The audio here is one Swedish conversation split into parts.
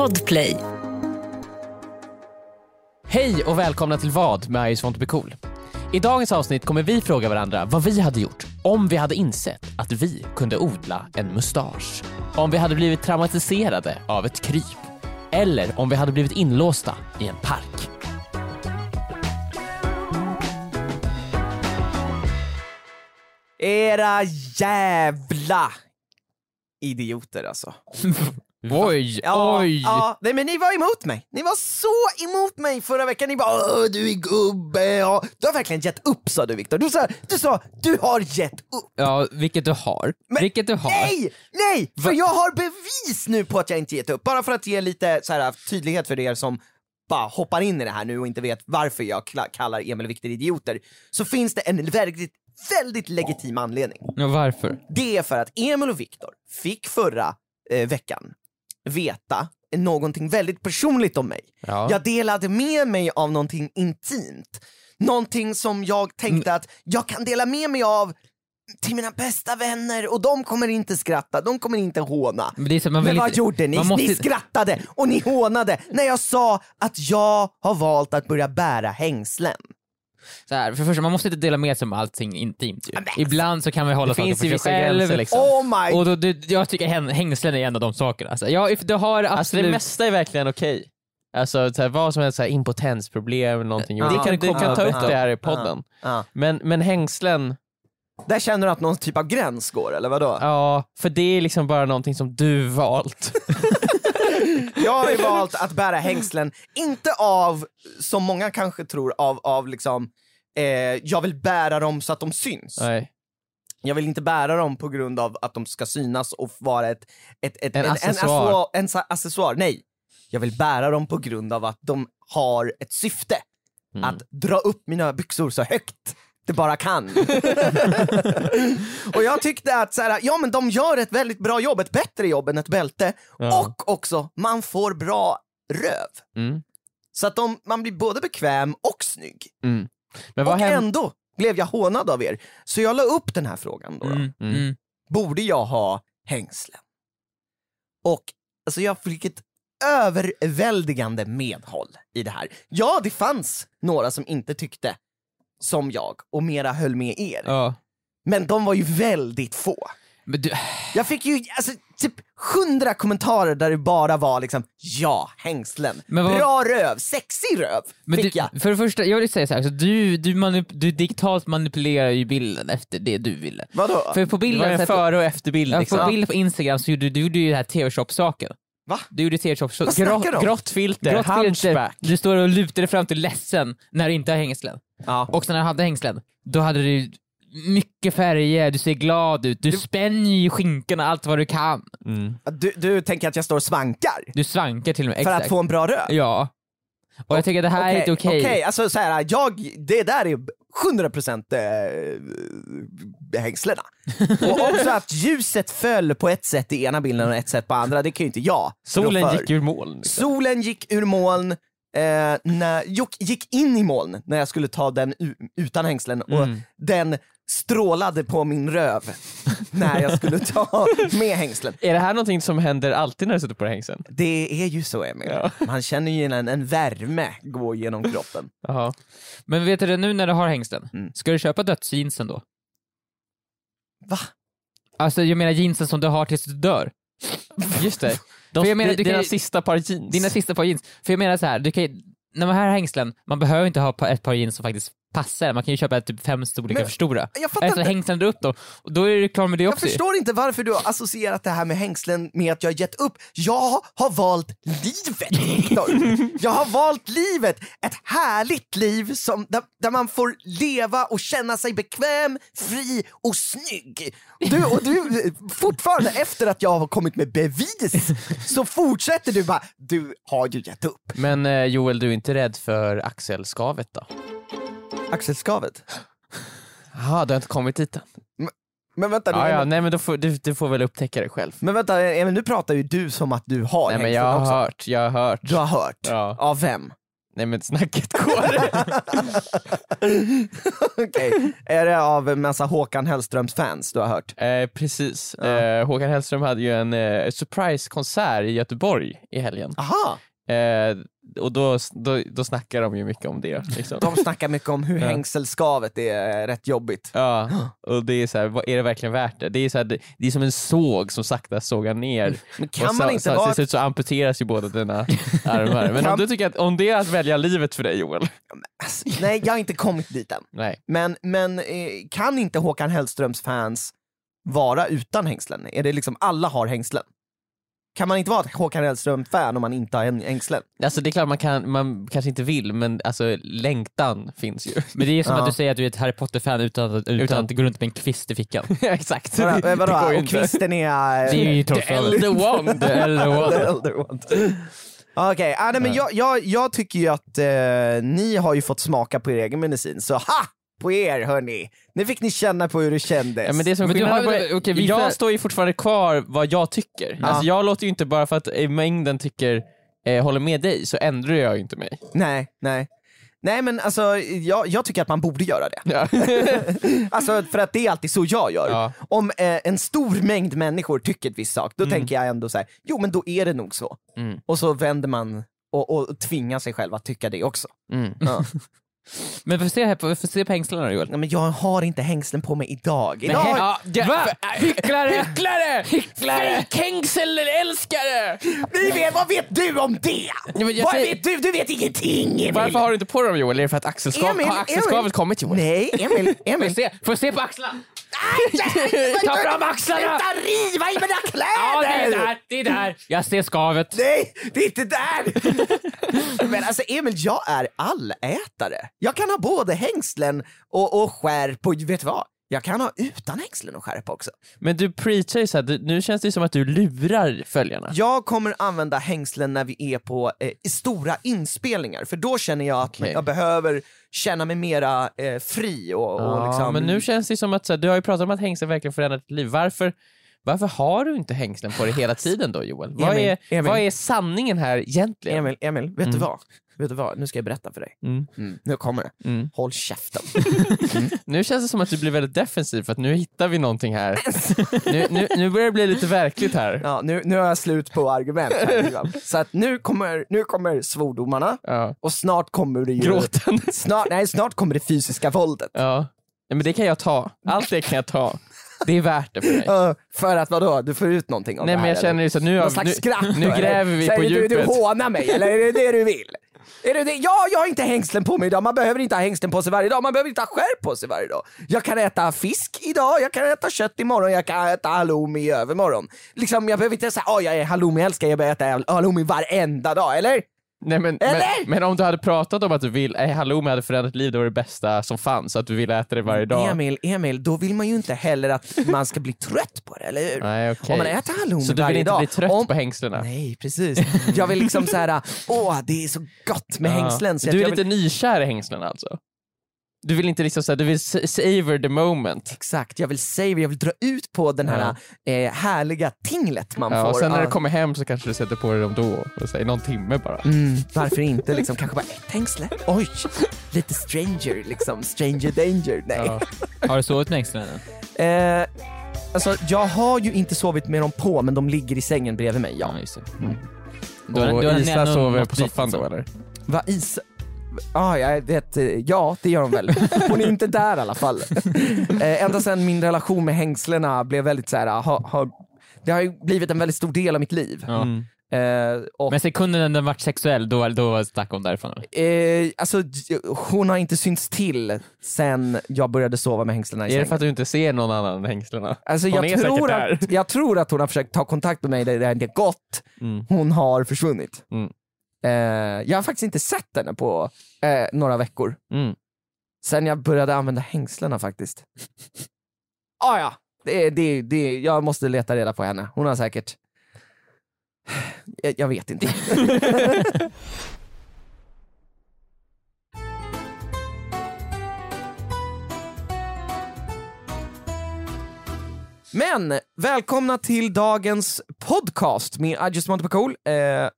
Podplay. Hej och välkomna till Vad med I just want to be cool. I dagens avsnitt kommer vi fråga varandra vad vi hade gjort om vi hade insett att vi kunde odla en mustasch. Om vi hade blivit traumatiserade av ett kryp. Eller om vi hade blivit inlåsta i en park. Era jävla idioter alltså. Oj, Ja, oj! Ja, nej men ni var emot mig. Ni var så emot mig förra veckan. Ni bara du är gubbe. Ja. Du har verkligen gett upp sa du Viktor. Du sa, du sa, du har gett upp. Ja, vilket du har. Men vilket du har. Nej, nej! För jag har bevis nu på att jag inte gett upp. Bara för att ge lite så här, tydlighet för er som bara hoppar in i det här nu och inte vet varför jag kallar Emil och Viktor idioter. Så finns det en väldigt, väldigt legitim anledning. Ja, varför? Det är för att Emil och Viktor fick förra eh, veckan veta någonting väldigt personligt om mig. Ja. Jag delade med mig av någonting intimt. Någonting som jag tänkte att jag kan dela med mig av till mina bästa vänner och de kommer inte skratta, de kommer inte håna. Men, så, Men vad inte, gjorde ni? måste, Ni skrattade och ni hånade när jag sa att jag har valt att börja bära hängslen. Så här, för det första, man måste inte dela med sig om allting intimt ju. Ibland så kan man hålla Det saker för sig själv. gränser liksom. Oh my... Och då, det, jag tycker häng- hängslen är en av de sakerna. Alltså, ja, if du har absolut... Alltså det mesta är verkligen okej. Alltså så här, vad som helst, så här, impotensproblem eller någonting. Ja, vi kan, det du kan kan ta upp ta. det här i podden. Men, men hängslen, Där känner du att någon typ av gräns går, eller vadå? ja, för det är liksom bara någonting som du valt. Jag har ju valt att bära hängslen, inte av, som många kanske tror, av, av liksom, eh, jag vill bära dem så att de syns. Nej. Jag vill inte bära dem på grund av att de ska synas och vara ett, ett, ett, En en, accessoar. En, en sa- accessoar. Nej, jag vill bära dem på grund av att de har ett syfte. Mm. Att dra upp mina byxor så högt det bara kan. och jag tyckte att så här, ja men de gör ett väldigt bra jobb, ett bättre jobb än ett bälte. Ja. Och också, man får bra röv. Mm. Så att de, man blir både bekväm och snygg. Mm. Men vad och händer? ändå blev jag hånad av er. Så jag la upp den här frågan då. då. Mm, Mm. mm. Borde jag ha hängslen? Och alltså jag fick ett överväldigande medhåll i det här. Ja, det fanns några som inte tyckte som jag och mera höll med er. Ja. Men de var ju väldigt få. Men du, Jag fick ju alltså, typ hundra kommentarer där det bara var liksom ja, hängslen, vad- bra röv, sexig röv men fick du, jag. för det första, jag vill säga så här, så du, du, manip, du digitalt manipulerar ju bilden efter det du ville. Vadå? För på Det bilden, var en före och efterbild ja, liksom. på bilden på Instagram så gjorde du, du gjorde ju det här TV-shop-saken. Va? Du gjorde snackar du om? Grått filter, Grått filter, hunchback. du står och lutar dig fram till ledsen när du inte har hängslen. Ja. Och sen när du hade hängslen, då hade du mycket färger, du ser glad ut, du spänner ju skinkorna allt vad du kan. Mm. Du, du tänker att jag står och svankar Du svankar till och med. för exakt. att få en bra röv? Ja. Och jag tycker det här är inte okej. Okej, alltså så här, jag, det där är 100% eh, hängslena. och också att ljuset föll på ett sätt i ena bilden och ett sätt på andra, det kan ju inte jag Solen gick ur moln. Liksom. Solen gick ur moln, eh, när, gick- in i moln när jag skulle ta den utan hängslen och Mm. den strålade på min röv när jag skulle ta med hängslen. Är det här någonting som händer alltid när du sätter på dig hängseln? Det är ju så Emil, Ja. man känner ju en, en värme gå genom kroppen. Jaha. Men vet du det, nu när du har hängslen, Mm. ska du köpa dödsjeansen då? Va? Alltså jag menar jeansen som du har tills du dör. Just det. De, För jag menar, du kan dina ju- sista par jeans. Dina sista par jeans. För jag menar så här, du kan när man har hängslen, man behöver inte ha ett par jeans som faktiskt passar, man kan ju köpa typ fem storlekar Men för stora. Jag fattar Efter inte. hängslen drar upp dem, och då är det klart med det Jag också ju. förstår inte varför du har associerat det här med hängslen med att jag har gett upp. Jag har valt livet, Viktor. Jag har valt livet, ett härligt liv som, där, där man får leva och känna sig bekväm, fri och snygg. Du, och du, fortfarande efter att jag har kommit med bevis, så fortsätter du bara, du har ju gett upp. Men eh, Joel, du är inte rädd för axelskavet då? Axelskavet? Jaha, du har inte kommit dit än? Men vänta, Ja, ja, nej men då får, du, du får väl upptäcka det själv. men vänta Emil, nu pratar ju du som att du har Nej men jag har också. hört, jag har hört. Du har hört? Ja. Av vem? Nej men snacket går. Okej, är det av en massa Håkan Hellströms fans du har hört? eh, precis. Eh, Håkan Hellström hade ju en eh, surprise-konsert i Göteborg i helgen. Aha! Eh, och då, då, då snackar de ju mycket om det. Liksom. De snackar mycket om hur Ja. hängselskavet är rätt jobbigt. Ja, och det är så här, vad, är det verkligen värt det? Det är, så här, det, det är som en såg som sakta sågar ner. Men och kan så, man inte så, vara... Till slut så amputeras ju båda dina armar. Men Kan- om du tycker att om det är att välja livet för dig Joel? Alltså, Nej, jag har inte kommit dit än. Nej. Men, men eh, kan inte Håkan Hellströms fans vara utan hängslen? Är det liksom alla har hängslen? Kan man inte vara ett Håkan Hellström-fan om man inte har en hängslen? Alltså det är klart man, kan, man kanske inte vill men alltså längtan finns ju. Men det är som Ja. att du säger att du är ett Harry Potter-fan utan, att- utan, Utan- att gå runt med en kvist i fickan. Exakt. Vadå, vadå? och inte. kvisten är... Det är ju The elder one. The elder. The elder one. Okej, ah, nej, men jag, jag, jag tycker ju att eh, ni har ju fått smaka på er egen medicin, så ha! På er hörni! Nu fick ni känna på hur det kändes. Ja, men det som Men har- på, okej, vi jag står ju fortfarande kvar vad jag tycker. Ja. Alltså, jag låter ju inte bara för att eh, mängden tycker, eh, håller med dig så ändrar jag ju inte mig. Nej, nej. Nej men alltså, jag, jag tycker att man borde göra det. Ja. Alltså för att det är alltid så jag gör. Ja. Om eh, en stor mängd människor tycker ett visst sak, då tänker jag ändå så här: jo men då är det nog så. Mm. Och så vänder man och, och tvingar sig själv att tycka det också. Mm. Ja. Men får se, här på, får se på hängslena Joel. Nej, men jag har inte hängslen på mig idag. Idag Nej, ja, ja, Va? för- Hycklare! Hycklare! Hycklare! Fejkhängselälskare! Ni vet, vad vet du om det? men jag vad säger- vet du? Du vet ingenting Emil! Varför har du inte på dem Joel? Är det för att axelskav, Emil, har axelskavet Emil. kommit Joel? Nej, Emil, Får Emil. jag se, får se på axlarna? Ta fram axlarna! Sluta riva i mina kläder! Ja, det är där, det är där. Jag ser skavet. Nej, det är inte där! Men alltså Emil, jag är allätare. Jag kan ha både hängslen och, och skärp och vet du vad? Jag kan ha utan hängslen och skärp också. Men du preachar ju såhär, du, nu känns det som att du lurar följarna. Jag kommer använda hängslen när vi är på eh, stora inspelningar, för då känner jag att Okej. jag behöver känna mig mera eh, fri och, och Ja, liksom... men nu känns det som att så här, du har ju pratat om att hängslen verkligen förändrat ditt liv. Varför, varför har du inte hängslen på dig hela tiden då Joel? Vad, Emil, är, Emil. vad är sanningen här egentligen? Emil, Emil, vet du Mm. vad? Vet du vad? Nu ska jag berätta för dig. Mm. Mm, nu kommer det. Mm. Håll käften. Nu känns det som att du blir väldigt defensiv för att nu hittar vi någonting här. nu, nu, nu börjar det bli lite verkligt här. Ja, nu, nu har jag slut på argument. Här, liksom. Så att nu kommer, nu kommer svordomarna Ja. och snart kommer det ju... Gråten. Snart, nej, snart kommer det fysiska våldet. Ja. Nej, men det kan jag ta. Allt det kan jag ta. Det är värt det för mig. Uh, för att vadå, du får ut någonting av Nej det men här, jag känner ju så att nu, har, slags nu, skratt nu gräver vi Säger på du, djupet. Du hånar mig, eller är det det du vill? Är det det? Ja, jag har inte hängslen på mig idag, man behöver inte ha hängslen på sig varje dag, man behöver inte ha skärp på sig varje dag. Jag kan äta fisk idag, jag kan äta kött imorgon, jag kan äta halloumi i övermorgon. Liksom, jag behöver inte säga att oh, jag är halloumi-älskare, jag behöver äta halloumi varenda dag, eller? Nej, men, men, men om du hade pratat om att du vill, äh, halloumi hade förändrat liv, det var det bästa som fanns, att du vill äta det varje dag. Emil, Emil, då vill man ju inte heller att man ska bli trött på det, eller hur? Nej, okej. Om man äter halloumi Så du vill varje inte dag, bli trött om... på hängslena? Nej, precis. Jag vill liksom såhär, åh det är så gott med Ja. hängslen. Så Du är jag lite vill... nykär i hängslena alltså? Du vill inte liksom såhär, du vill sa- savor the moment? Exakt, jag vill savor, jag vill dra ut på den här eh, härliga tinglet man Ja, får. och sen när av- du kommer hem så kanske du sätter på dig dem då, och säger någon timme bara. Mm, varför inte liksom, kanske bara ett hängsle? Oj, lite stranger liksom, stranger danger. Nej. Ja. Har du sovit med hängslena än? Eh, alltså jag har ju inte sovit med dem på men de ligger i sängen bredvid mig, ja. just det. Mm. Då har- och då har Isa sover på soffan då alltså. eller? Va, is... Ah, jag vet, eh, ja det gör hon väl. Hon är inte där i alla fall. eh, ända sedan min relation med hängslena blev väldigt så här, har, har, det har ju blivit en väldigt stor del av mitt liv. Ja. Mm. Eh, och, Men sekunden den vart sexuell, då, då stack hon därifrån? eh, alltså, hon har inte synts till sen jag började sova med hängslena i Är det sängen. för att du inte ser någon annan än hängslena? Alltså, Hon är jag, säkert tror där. att, jag tror att hon har försökt ta kontakt med mig, det har inte gått. Mm. Hon har försvunnit. Mm. Eh, jag har faktiskt inte sett henne på eh, några veckor. Mm. Sen jag började använda hängslena faktiskt. ah, ja, det, det, det, jag måste leta reda på henne. Hon har säkert... Jag, jag vet inte. Men välkomna till dagens podcast med I just want to be cool. Eh,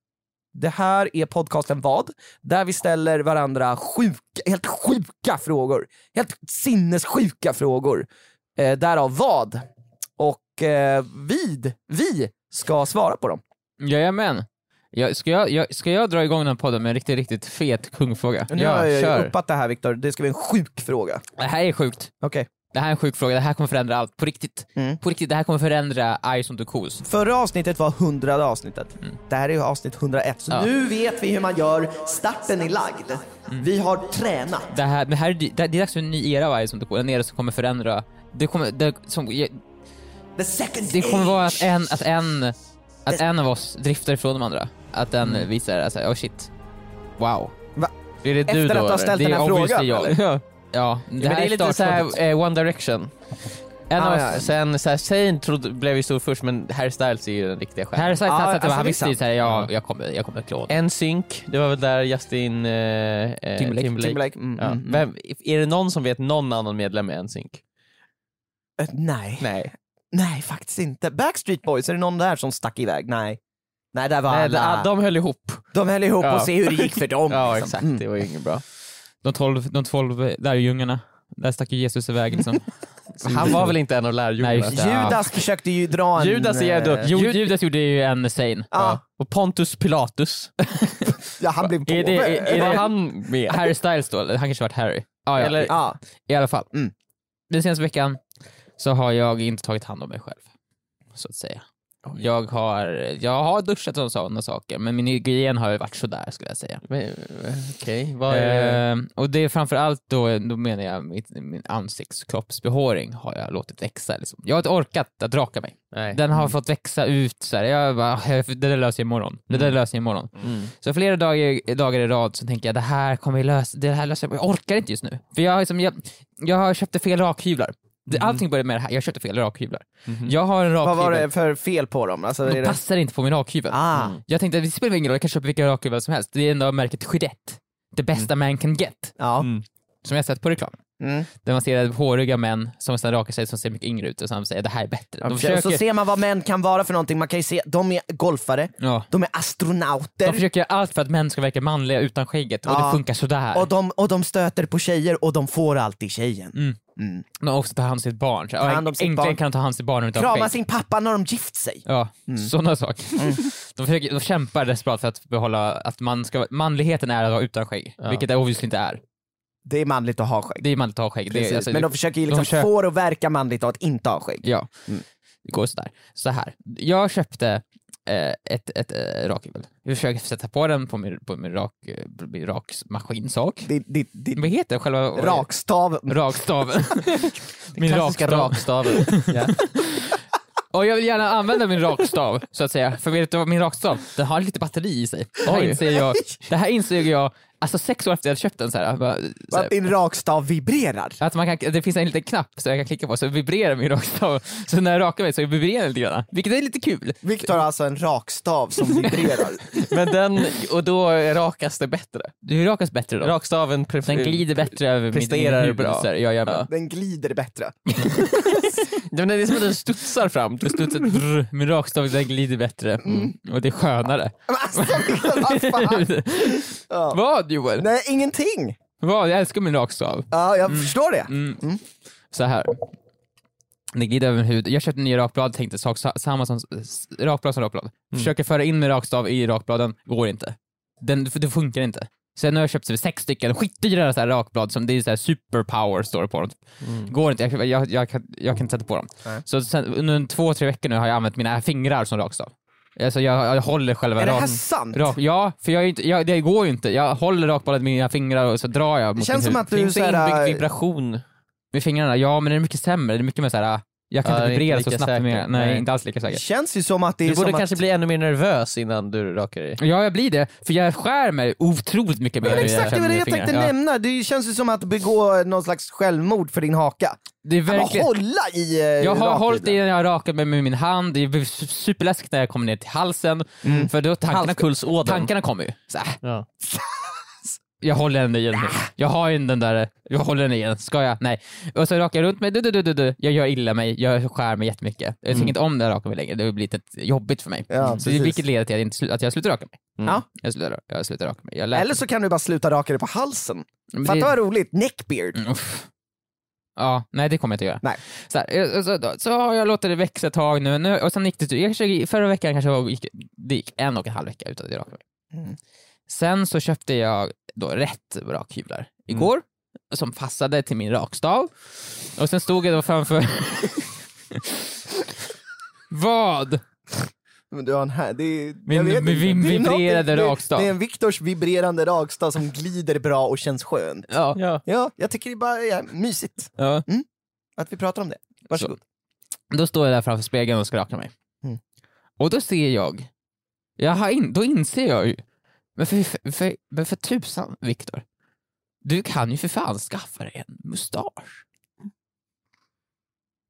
Det här är podcasten Vad? Där vi ställer varandra sjuka, helt sjuka frågor. Helt sinnessjuka frågor. Eh, därav vad? Och eh, vid, vi ska svara på dem. Jajamän. Jag, ska, jag, jag, ska jag dra igång den här podden med en riktigt, riktigt fet kungfråga? Nu har jag ju uppat det här Viktor, det ska bli en sjuk fråga. Det här är sjukt. Okej. Det här är en sjuk fråga, det här kommer förändra allt. På riktigt. Mm. På riktigt, det här kommer förändra Ice on the Coos. Förra avsnittet var hundrade avsnittet. Det här är ju avsnitt 101, så Ja. nu vet vi hur man gör. Starten är lagd. Vi har tränat. Det här, det här är, det är dags för en ny era av Ice on the Coos, en era som kommer förändra... Det kommer, det, som, The second det kommer vara att en, att en, att en av oss driftar ifrån de andra. Att den visar, alltså, oh shit. Wow. Va? Är det du Efter då? att du har eller? ställt det den här frågan, jag. eller? Ja. Ja, det, men det här är lite såhär eh, One Direction. En Ah, av ja. sen såhär, Zayn trodde, blev ju stor först men Harry Styles är ju den riktiga stjärnan. Harry Styles Ja, satsade, alltså, han är visste ju såhär, ja, jag kommer, jag kommer klå. En synk, det var väl där Justin eh, eh, Timberlake. Timberlake. Mm, Ja. mm, mm. Vem, är det någon som vet någon annan medlem i NSYNC? Eh, nej. Nej. Nej, faktiskt inte. Backstreet Boys, är det någon där som stack iväg? Nej. Nej, där var Nej alla. de, de höll ihop. De höll ihop Ja. och se hur det gick för dem. Ja liksom. exakt, Mm. det var ju inget bra. De tolv, de tolv lärjungarna, där stack ju Jesus iväg liksom. Han var väl inte en av lärjungarna? Nej. Judas försökte ju dra en... Judas är eh. Jo, Jud- Judas gjorde ju en Zayn. Ja, Och Pontus Pilatus, ja, han blev Är påve. det- är- är det- han med? Harry Styles då, han kanske varit Harry. Ah, ja. Eller- Ja. I alla fall. Mm. Den senaste veckan så har jag inte tagit hand om mig själv, så att säga. Jag har, jag har duschat och sådana saker, men min hygien har ju varit sådär skulle jag säga. Okej, vad är... Eh, och det är framförallt då, då menar jag mitt, min ansiktskroppsbehåring har jag låtit växa. Liksom. Jag har inte orkat att raka mig. Nej. Den har fått växa ut så här. Jag bara, "Jag- det där löser jag imorgon. Det där löser jag imorgon. Mm. Så flera dagar, dagar i rad så tänker jag det här kommer jag lösa, det här löser jag, jag orkar inte just nu. För jag, har liksom, jag, jag har köpt fel rakhyvlar. Det, Allting började med det här, jag köpte fel rakhyvlar. Jag har en Vad var rakhyvel, det för fel på dem? Alltså, de det... passar inte på min rakhyvel. Ah. Jag tänkte det spelar ingen roll, jag kan köpa vilka rakhyvlar som helst. Det är ändå märket Gillette. Det bästa man can get. Ja. Mm. Som jag sett på reklam. Mm. Där man ser håriga män som sedan rakar sig som ser mycket yngre ut och sen säger det här är bättre. De försöker, så ser man vad män kan vara för någonting. Man kan ju se, de är golfare, ja, de är astronauter de försöker göra allt för att män ska verka manliga utan skägget och Ja. det funkar sådär. och, de, och de stöter på tjejer och de får alltid tjejen. Mm. Mm. De också tar hand om sitt barn. Så, hand om sitt äntligen barn. kan de ta hand om sitt barn utan Krama sin pappa när de gift sig. Ja, sådana saker. De, försöker, de kämpar desperat för att behålla att man ska, manligheten är att vara utan skägg, Ja. vilket det obviously inte är. Det är manligt att ha skägg. Det är manligt att ha skägg. Det, är, alltså, Men de försöker ju liksom de försöker- få det att verka manligt att inte ha skägg. Ja, Mm. det går sådär. Så här. jag köpte eh, ett, ett eh, rakhyvel. Jag försöker sätta på den på min, på min, rak, min Vad heter det? Själva rakstav. rakstaven? min rakstav. rakstaven. Och jag vill gärna använda min rakstav, så att säga. För vet du vad min rakstav, den har lite batteri i sig. Det här Oj. inser jag, det här insåg jag alltså sex år efter jag köpt den. Så här, bara, så här, Att din rakstav vibrerar. att man kan, det finns en liten knapp som jag kan klicka på så vibrerar min rakstav. Så när jag rakar mig så vibrerar den lite grann. Vilket är lite kul. Viktor har alltså en rakstav som vibrerar. Men den, och då rakas det bättre. Du rakas bättre då. Rakstaven Den glider bättre över mitt presterar min huvud. bra. Så här, ja, jajamän. Ja. Den glider bättre. Det är som att den studsar fram. Det studsar, brr, min rakstav den glider bättre. Mm. Och det är skönare. Alltså, vad fan? Ja. Vad Joel? Nej, ingenting. Vad? Jag älskar min rakstav. Ja, jag förstår det. Mm. Så här. Det glider över min hud. Jag köpte nya rakblad, tänkte sak, sa- samma som rakblad som rakblad. Försöker föra in min rakstav i rakbladen, går inte. Den, det funkar inte. Sen har jag köpt så här sex stycken skitdyra så här rakblad som det är så här superpower står det på dem. Går inte, jag, jag, jag, kan, jag kan inte sätta på dem. Nej. Så sen, under en två, tre veckor nu har jag använt mina fingrar som rakstav. Alltså jag, jag håller själva Är det här sant? rak, Ja, för jag, är inte, jag, det går ju inte. Jag håller rakbladet med mina fingrar och så drar jag Det mot känns min som att du Finns det inbyggd äh, vibration? Med fingrarna, ja men det är mycket sämre. Det är mycket mer såhär, jag kan Ja, inte är vibrera inte så snabbt med säkert. mina, nej, Nej. inte alls lika det säkert. känns ju som att det är Du borde som kanske att... bli ännu mer nervös innan du rakar dig. Ja jag blir det, för jag skär mig otroligt mycket mer. Men exakt, det var det jag fingrar. tänkte ja. nämna. Det känns ju som att begå någon slags självmord för din haka. Det är Att verkligen... hålla i eh, Jag har hållit i när jag har rakat mig med min hand, det su- superläskigt när jag kommer ner till halsen, Mm. för då tankarna, Halspulsådern. tankarna kommer ju. Så, Ja. jag håller den i den. Jag har ju den där, jag håller den i den. Ska jag? Nej. Och så rakar jag runt mig, du, du, du, du, du. jag gör illa mig, jag skär mig jättemycket. Jag tycker inte om det raka mig längre, det blir lite jobbigt för mig. Ja, så precis. vilket leder till att jag, inte, att jag slutar raka mig. Mm. Ja. Jag slutar, jag slutar raka mig. Eller så kan du bara sluta raka dig på halsen. Men Fatta det- vad roligt, neckbeard. Mm. Ja, nej det kommer jag inte göra. Nej. Så, här, eh, så, då- så har jag låtit det växa ett tag nu, nu och sen gick det, jag förra veckan kanske var- gick, det gick en och en halv vecka utan att jag rakade mig. Mm. Sen så köpte jag då rätt rakhyvlar igår, som passade till min rakstav. Och sen stod jag då framför... Vad? Men du har en här, det är, Min- jag vet min Det är vibrerande någonting- rakstav. Det, är en Viktors vibrerande rakstav som glider bra och känns skön. Ja. Ja. Ja, jag tycker det är bara ja, mysigt ja. att vi pratar om det. Varsågod. Då står jag där framför spegeln och ska raka mig. Mm. Och då ser jag, jag har in, då inser jag ju, men för, för, för, men för tusan Viktor, du kan ju för fan skaffa dig en mustasch.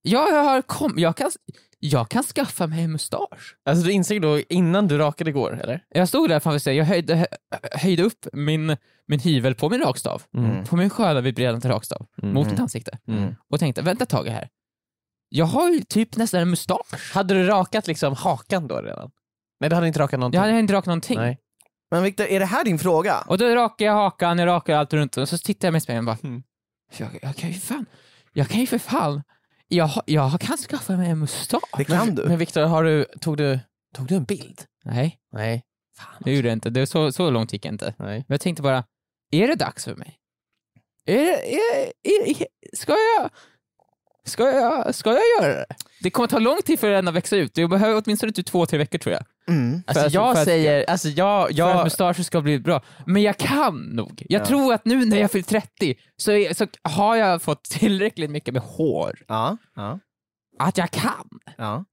Ja, jag, har kom, jag, kan, jag kan skaffa mig en mustasch. Alltså du insåg då innan du rakade igår, eller? Jag stod där framför spegeln, jag höjde, hö, höjde upp min, min hyvel på min rakstav, Mm. på min sköna vibrerande rakstav, Mm. mot mitt ansikte. Mm. Och tänkte, vänta ett tag här. Jag har ju typ nästan en mustasch. Hade du rakat liksom hakan då redan? Nej du hade inte rakat någonting? Jag hade inte rakat någonting. Nej. Men Viktor, är det här din fråga? Och då rakar jag hakan, jag rakar allt runt och så tittar jag mig i spegeln och bara, Mm. jag, jag kan ju fan, jag kan ju för fan, jag, jag kan skaffa mig en mustasch. Det kan du. Men Viktor, har du, tog, du, tog du en bild? Nej, Nej. Fan det gjorde jag inte. Det, så, så långt gick jag inte. Nej. Men jag tänkte bara, är det dags för mig? Är det, är, är, är, ska jag, ska jag, ska jag göra det? Det kommer ta lång tid för den att växa ut. Det behöver åtminstone typ två, tre veckor tror jag. Mm. Alltså att- jag för att- säger, alltså jag, För att jag, mustaschen ska bli bra. Men jag kan nog. Jag Ja. tror att nu när jag fyller 30 så, är, så har jag fått tillräckligt mycket med hår. Ja, ja, Att jag kan. ja.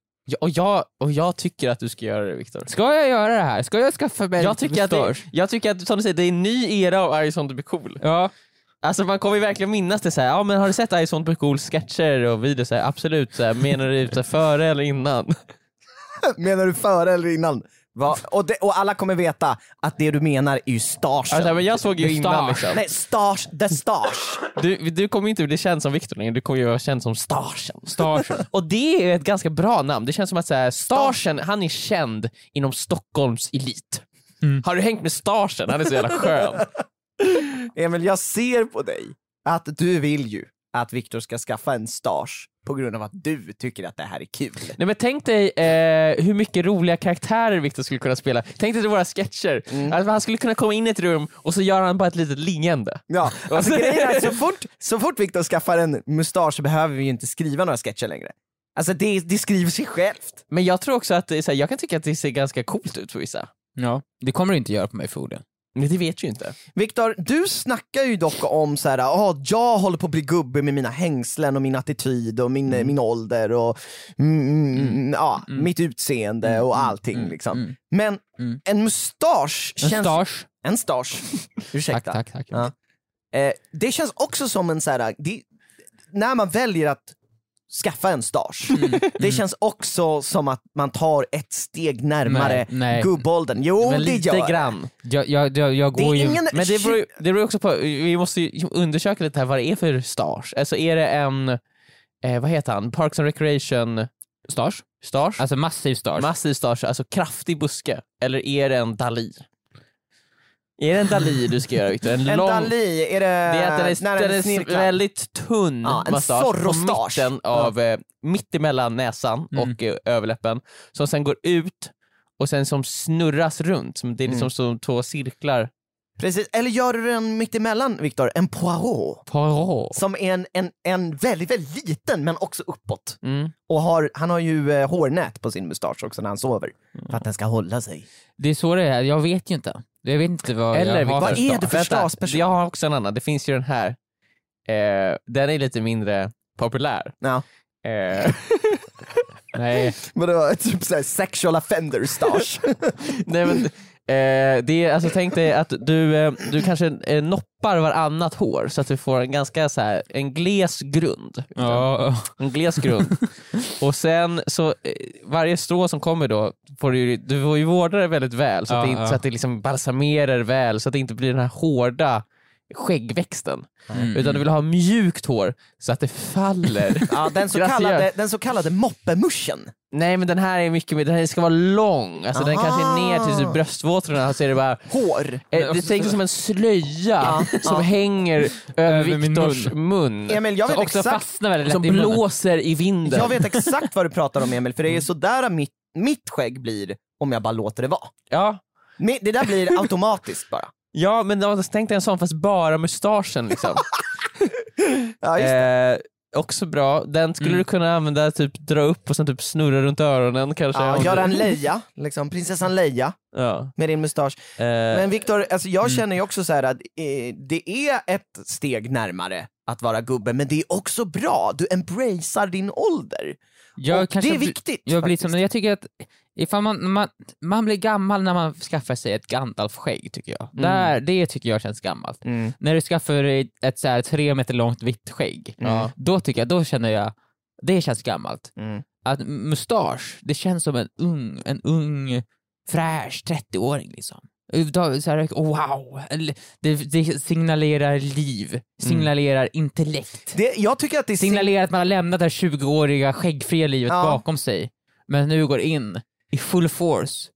och, jag, och jag tycker att du ska göra det Viktor. Ska jag göra det här? Ska jag skaffa mig Jag tycker, att det, mustasch? jag tycker att, som du säger, det är en ny era av Arg sånt blir cool. Ja. Alltså man kommer ju verkligen minnas det så här. ja men har du sett sånt blir cool sketcher och videos? Så här, absolut, så här, menar du så här, före eller innan? Menar du före eller innan? Va? Och, det, och alla kommer veta att det du menar är ju stagen. Alltså, men jag såg ju innan liksom. Nej, stage, the stash. Du, du kommer inte bli känd som Viktor längre, du kommer ju vara känd som Starsen. Starsen. Och det är ett ganska bra namn, det känns som att så här, Starsen, han är känd inom Stockholms elit. Mm. Har du hängt med Starsen? Han är så jävla skön. Emil, jag ser på dig att du vill ju att Viktor ska skaffa en stash på grund av att du tycker att det här är kul. Nej men tänk dig eh, hur mycket roliga karaktärer Viktor skulle kunna spela. Tänk dig till våra sketcher. Alltså, han skulle kunna komma in i ett rum och så gör han bara ett litet leende. Ja, alltså grejen är att så fort, så fort Viktor skaffar en mustasch så behöver vi ju inte skriva några sketcher längre. Alltså det, det skriver sig självt. Men jag tror också att så här, jag kan tycka att det ser ganska coolt ut för vissa. Ja. Det kommer du inte göra på mig förmodligen. Det vet ju inte. Viktor, du snackar ju dock om så här, ah, jag håller på att bli gubbe med mina hängslen och min attityd och min, min ålder och mm, mm, ja, mitt utseende och allting. mm, liksom. mm. Men Mm. en mustasch En känns... stasch. En stasch. Ursäkta. Tack, tack, tack. Ja. Eh, det känns också som en så här, det, när man väljer att skaffa en stasch, Mm. det känns också som att man tar ett steg närmare Nej, nej. gubbåldern. Jo, Men det lite gör det. grann. Jag, jag, jag, jag Det går är ju... ingen... Men det beror, ju- det beror också på, vi måste ju undersöka lite här vad det är för stars. Alltså är det en, eh, vad heter han, Parks and Recreation Stars? stars? Alltså massiv stars. Massiv stars, alltså kraftig buske. Eller är det en Dali? Är det en Dali du ska göra Victor? En, En lång... Dali, är det, Det är att den är, när den är väldigt tunn Ja, en mustasch på mitten av, eh, mitt emellan näsan Mm. och eh, överläppen, som sen går ut och sen som snurras runt, det är liksom Mm. som två cirklar. Precis, eller gör du den mittemellan Viktor? En poirot. Poirot. Som är en, en, en väldigt, väldigt liten men också uppåt. Mm. Och har, han har ju eh, hårnät på sin mustasch också när han sover. För att den ska hålla sig. Det är så det är, jag vet ju inte. Jag vet inte vad Eller jag har Vad är det för stasperson? Jag har också en annan, det finns ju den här, eh, den är lite mindre populär. Ja. Eh, Nej. Vadå, typ såhär sexual offender stash? nej men, eh, det är, alltså tänk dig att du, eh, du kanske eh, noppar varannat hår så att du får en ganska så här, en gles grund. Ja. En gles grund. och sen så, eh, varje strå som kommer då, får du, du får ju vårda det väldigt väl så att Ja, det, inte, ja. så att det liksom balsamerar väl så att det inte blir den här hårda skäggväxten. Mm. Utan du vill ha mjukt hår så att det faller. Ja, den, så kallade, den så kallade moppemuschen. Nej men den här är mycket mer, den här ska vara lång. Alltså den kanske är ner till typ bröstvårtorna så är det bara Hår. Eh, det tänker så- som en slöja Ja, som hänger över Viktors mun. Emil, jag Som vet, också exakt, fastnar väldigt Som lätt i munnen. blåser i vinden. jag vet exakt vad du pratar om Emil, för det är sådär mitt, mitt skägg blir om jag bara låter det vara. Ja. Det där blir automatiskt bara. Ja men då, tänk dig en sån fast bara mustaschen liksom. Ja, just det. eh, också bra, den skulle Mm. du kunna använda, typ dra upp och sen typ snurra runt öronen kanske. Ja, göra en Leia, liksom, prinsessan Leia Ja. med din mustasch. Eh, Men Viktor, alltså jag känner ju också så här att eh, det är ett steg närmare att vara gubbe, men det är också bra, du embracear din ålder. Jag och kanske det är bli- viktigt. Jag blir faktiskt. som, jag tycker att ifall man, man, man blir gammal när man skaffar sig ett Gandalf-skägg tycker jag. Där, det tycker jag känns gammalt. Mm. När du skaffar dig ett så här, tre meter långt vitt skägg, Ja. då tycker jag, då känner jag, det känns gammalt. Mm. Att mustasch, det känns som en ung, en ung fräsch 30-åring liksom. Så här, oh, wow, det, det signalerar liv, signalerar intellekt. Det, jag tycker att det Signalerar att man har lämnat det här 20-åriga skäggfria livet Ja. bakom sig, men nu går in i full force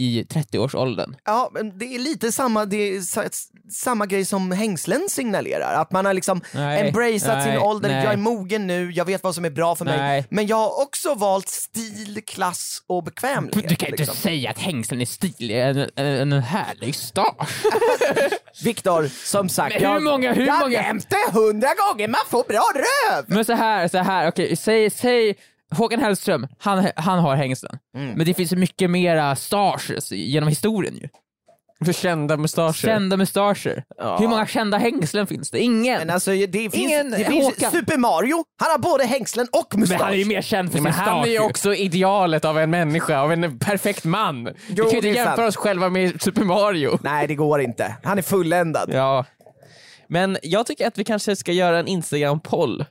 i 30-årsåldern. Ja, men det är lite samma, det är sa- samma grej som hängslen signalerar. Att man har liksom Nej, embraceat sin nej, ålder, nej. jag är mogen nu, jag vet vad som är bra för mig. Men jag har också valt stil, klass och bekvämlighet. Du kan inte liksom. säga att hängslen är stiliga än en, en härlig stasch. Viktor, som sagt, Men hur jag, många- hur jag har många- nämnt det hundra gånger, man får bra röv! Men så här, så här, okej, säg, säg Håkan Hellström, han, han har hängslen. Mm. Men det finns mycket mera stages genom historien ju. för kända mustascher. Kända mustascher. Ja. Hur många kända hängslen finns det? Ingen! Men alltså, det finns, Ingen det finns Håkan. Super Mario, han har både hängslen och Men mustasch. han är ju mer känd för Men sin han är ju också idealet av en människa, av en perfekt man. Vi Jo, kan ju inte jämföra sant. oss själva med Super Mario. Nej, det går inte. Han är fulländad. Ja. Men jag tycker att vi kanske ska göra en Instagram-poll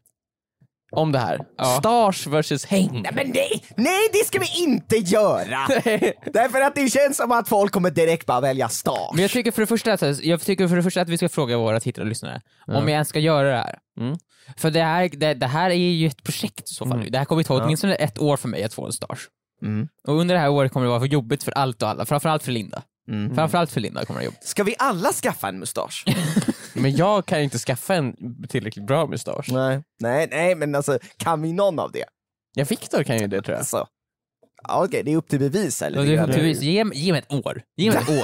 om det här. Ja. Stars versus häng. Nej, men nej, nej, det ska vi inte göra! Därför att det känns som att folk kommer direkt bara välja stasch. Men jag tycker för det första att, jag tycker för det första att vi ska fråga våra tittare och lyssnare om vi ens ska göra det här. Mm. För det här, det, det här är ju ett projekt i så fall. Mm. Det här kommer ta åtminstone ett år för mig att få en stasch. Mm. Och under det här året kommer det vara för jobbigt för allt och alla, framförallt för Linda. Mm. Framförallt för Linda kommer det jobbigt. Ska vi alla skaffa en mustasch? Men jag kan ju inte skaffa en tillräckligt bra mustasch. nej. nej, nej, men alltså kan vi någon av det? Ja, Viktor kan ju det tror jag. Alltså. Ja, Okej, det är upp till bevis här Och lite du, grann. du, ge, ge mig ett år. Ge mig ett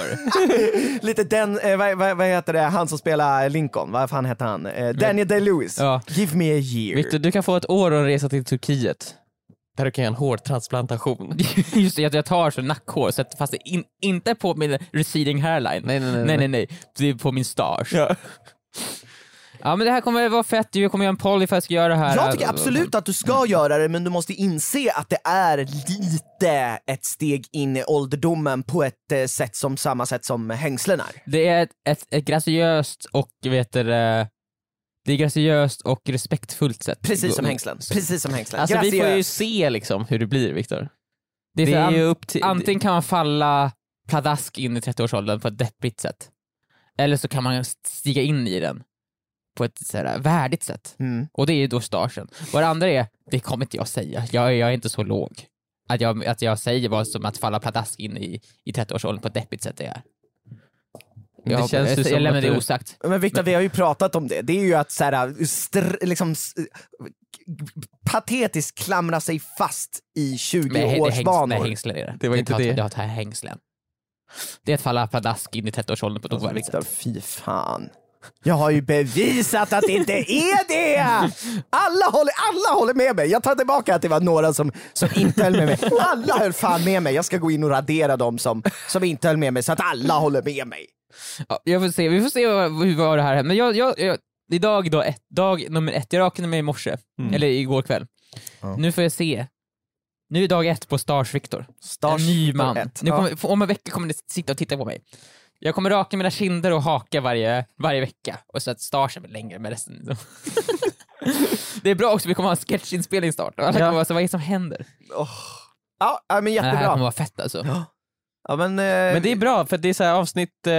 år. Lite den, eh, vad, vad, vad heter det, han som spelar Lincoln, vad fan heter han? Eh, Daniel Day-Lewis. Ja. Give me a year. Viktor, du kan få ett år och resa till Turkiet. Där du kan göra en hårtransplantation. Just det, att jag tar så nackhår, sätter fast det in, inte på min receding hairline. Nej, nej, nej, nej, nej. nej. Det är på min stash. Ja. Ja men det här kommer vara fett, jag kommer göra en poll ifall jag ska göra det här. Jag tycker absolut att du ska göra det, men du måste inse att det är lite ett steg in i ålderdomen på ett eh, sätt som samma sätt som hängslen är. Det är ett, ett, ett graciöst och vet du, det är graciöst och respektfullt sätt. Precis som hängslen. Precis som hängslen. Alltså vi får ju se liksom hur det blir Viktor. Det är, Det är an- ju upp till... Antingen kan man falla pladask in i 30-årsåldern på ett deppigt sätt. Eller så kan man stiga in i den på ett så här, värdigt sätt. Mm. Och det är ju då stagen. Och det andra är, det kommer inte jag säga, jag, jag är inte så låg. Att jag, att jag säger vad som att falla pladask in i, i 30-årsåldern på ett deppigt sätt det är. Det Jag, känns ju jag, som jag lämnar att det osagt. Men Viktor, vi har ju pratat om det. Det är ju att så här, str- liksom, patetiskt klamra sig fast i Men det är hängs- nej, 20-årsbanor. hängslen är det. Det var inte det. att- Jag tar hängslen. Det är att falla pladask in i 30-årsåldern på ett Alltså, Viktor, sätt. fy fan. Jag har ju bevisat att det inte är det! Alla håller, alla håller med mig. Jag tar tillbaka att det var några som, som inte höll med mig. Alla höll fan med mig. Jag ska gå in och radera dem som, som inte höll med mig så att alla håller med mig. Ja, jag får se, vi får se vad, hur var det här. Men jag, jag, jag, idag då, ett, dag nummer ett, jag rakade mig i morse, eller igår kväll. Ja. Nu får jag se. Nu är dag ett på Stars Victor. Stars en ny man. ett. Nu Ja. kommer, om en vecka kommer ni sitta och titta på mig. Jag kommer raka mina kinder och haka varje, varje vecka. Och så att Stars är väl längre med resten. det är bra också, vi kommer ha en sketchinspelning snart. Alla Ja. kommer vara så, vad är det som händer? Ja, ja, men Det här kommer jättebra. vara fett alltså. Ja. Ja, men, eh, Men det är bra för det är så här avsnitt eh,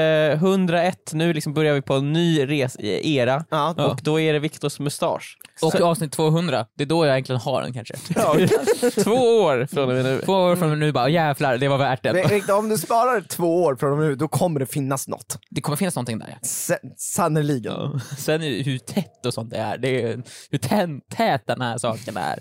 101, nu liksom börjar vi på en ny res era ja, Ja. och då är det Viktors mustasch. Och Så- avsnitt 200, det är då jag egentligen har den kanske. Två år från och med nu. Två år från nu bara, jävlar det var värt det. Viktor, om du sparar två år från och med nu, då kommer det finnas något. Det kommer finnas någonting där. S- Sannerligen. Ja. Sen hur tätt och sånt det är, det är hur tät den här saken är.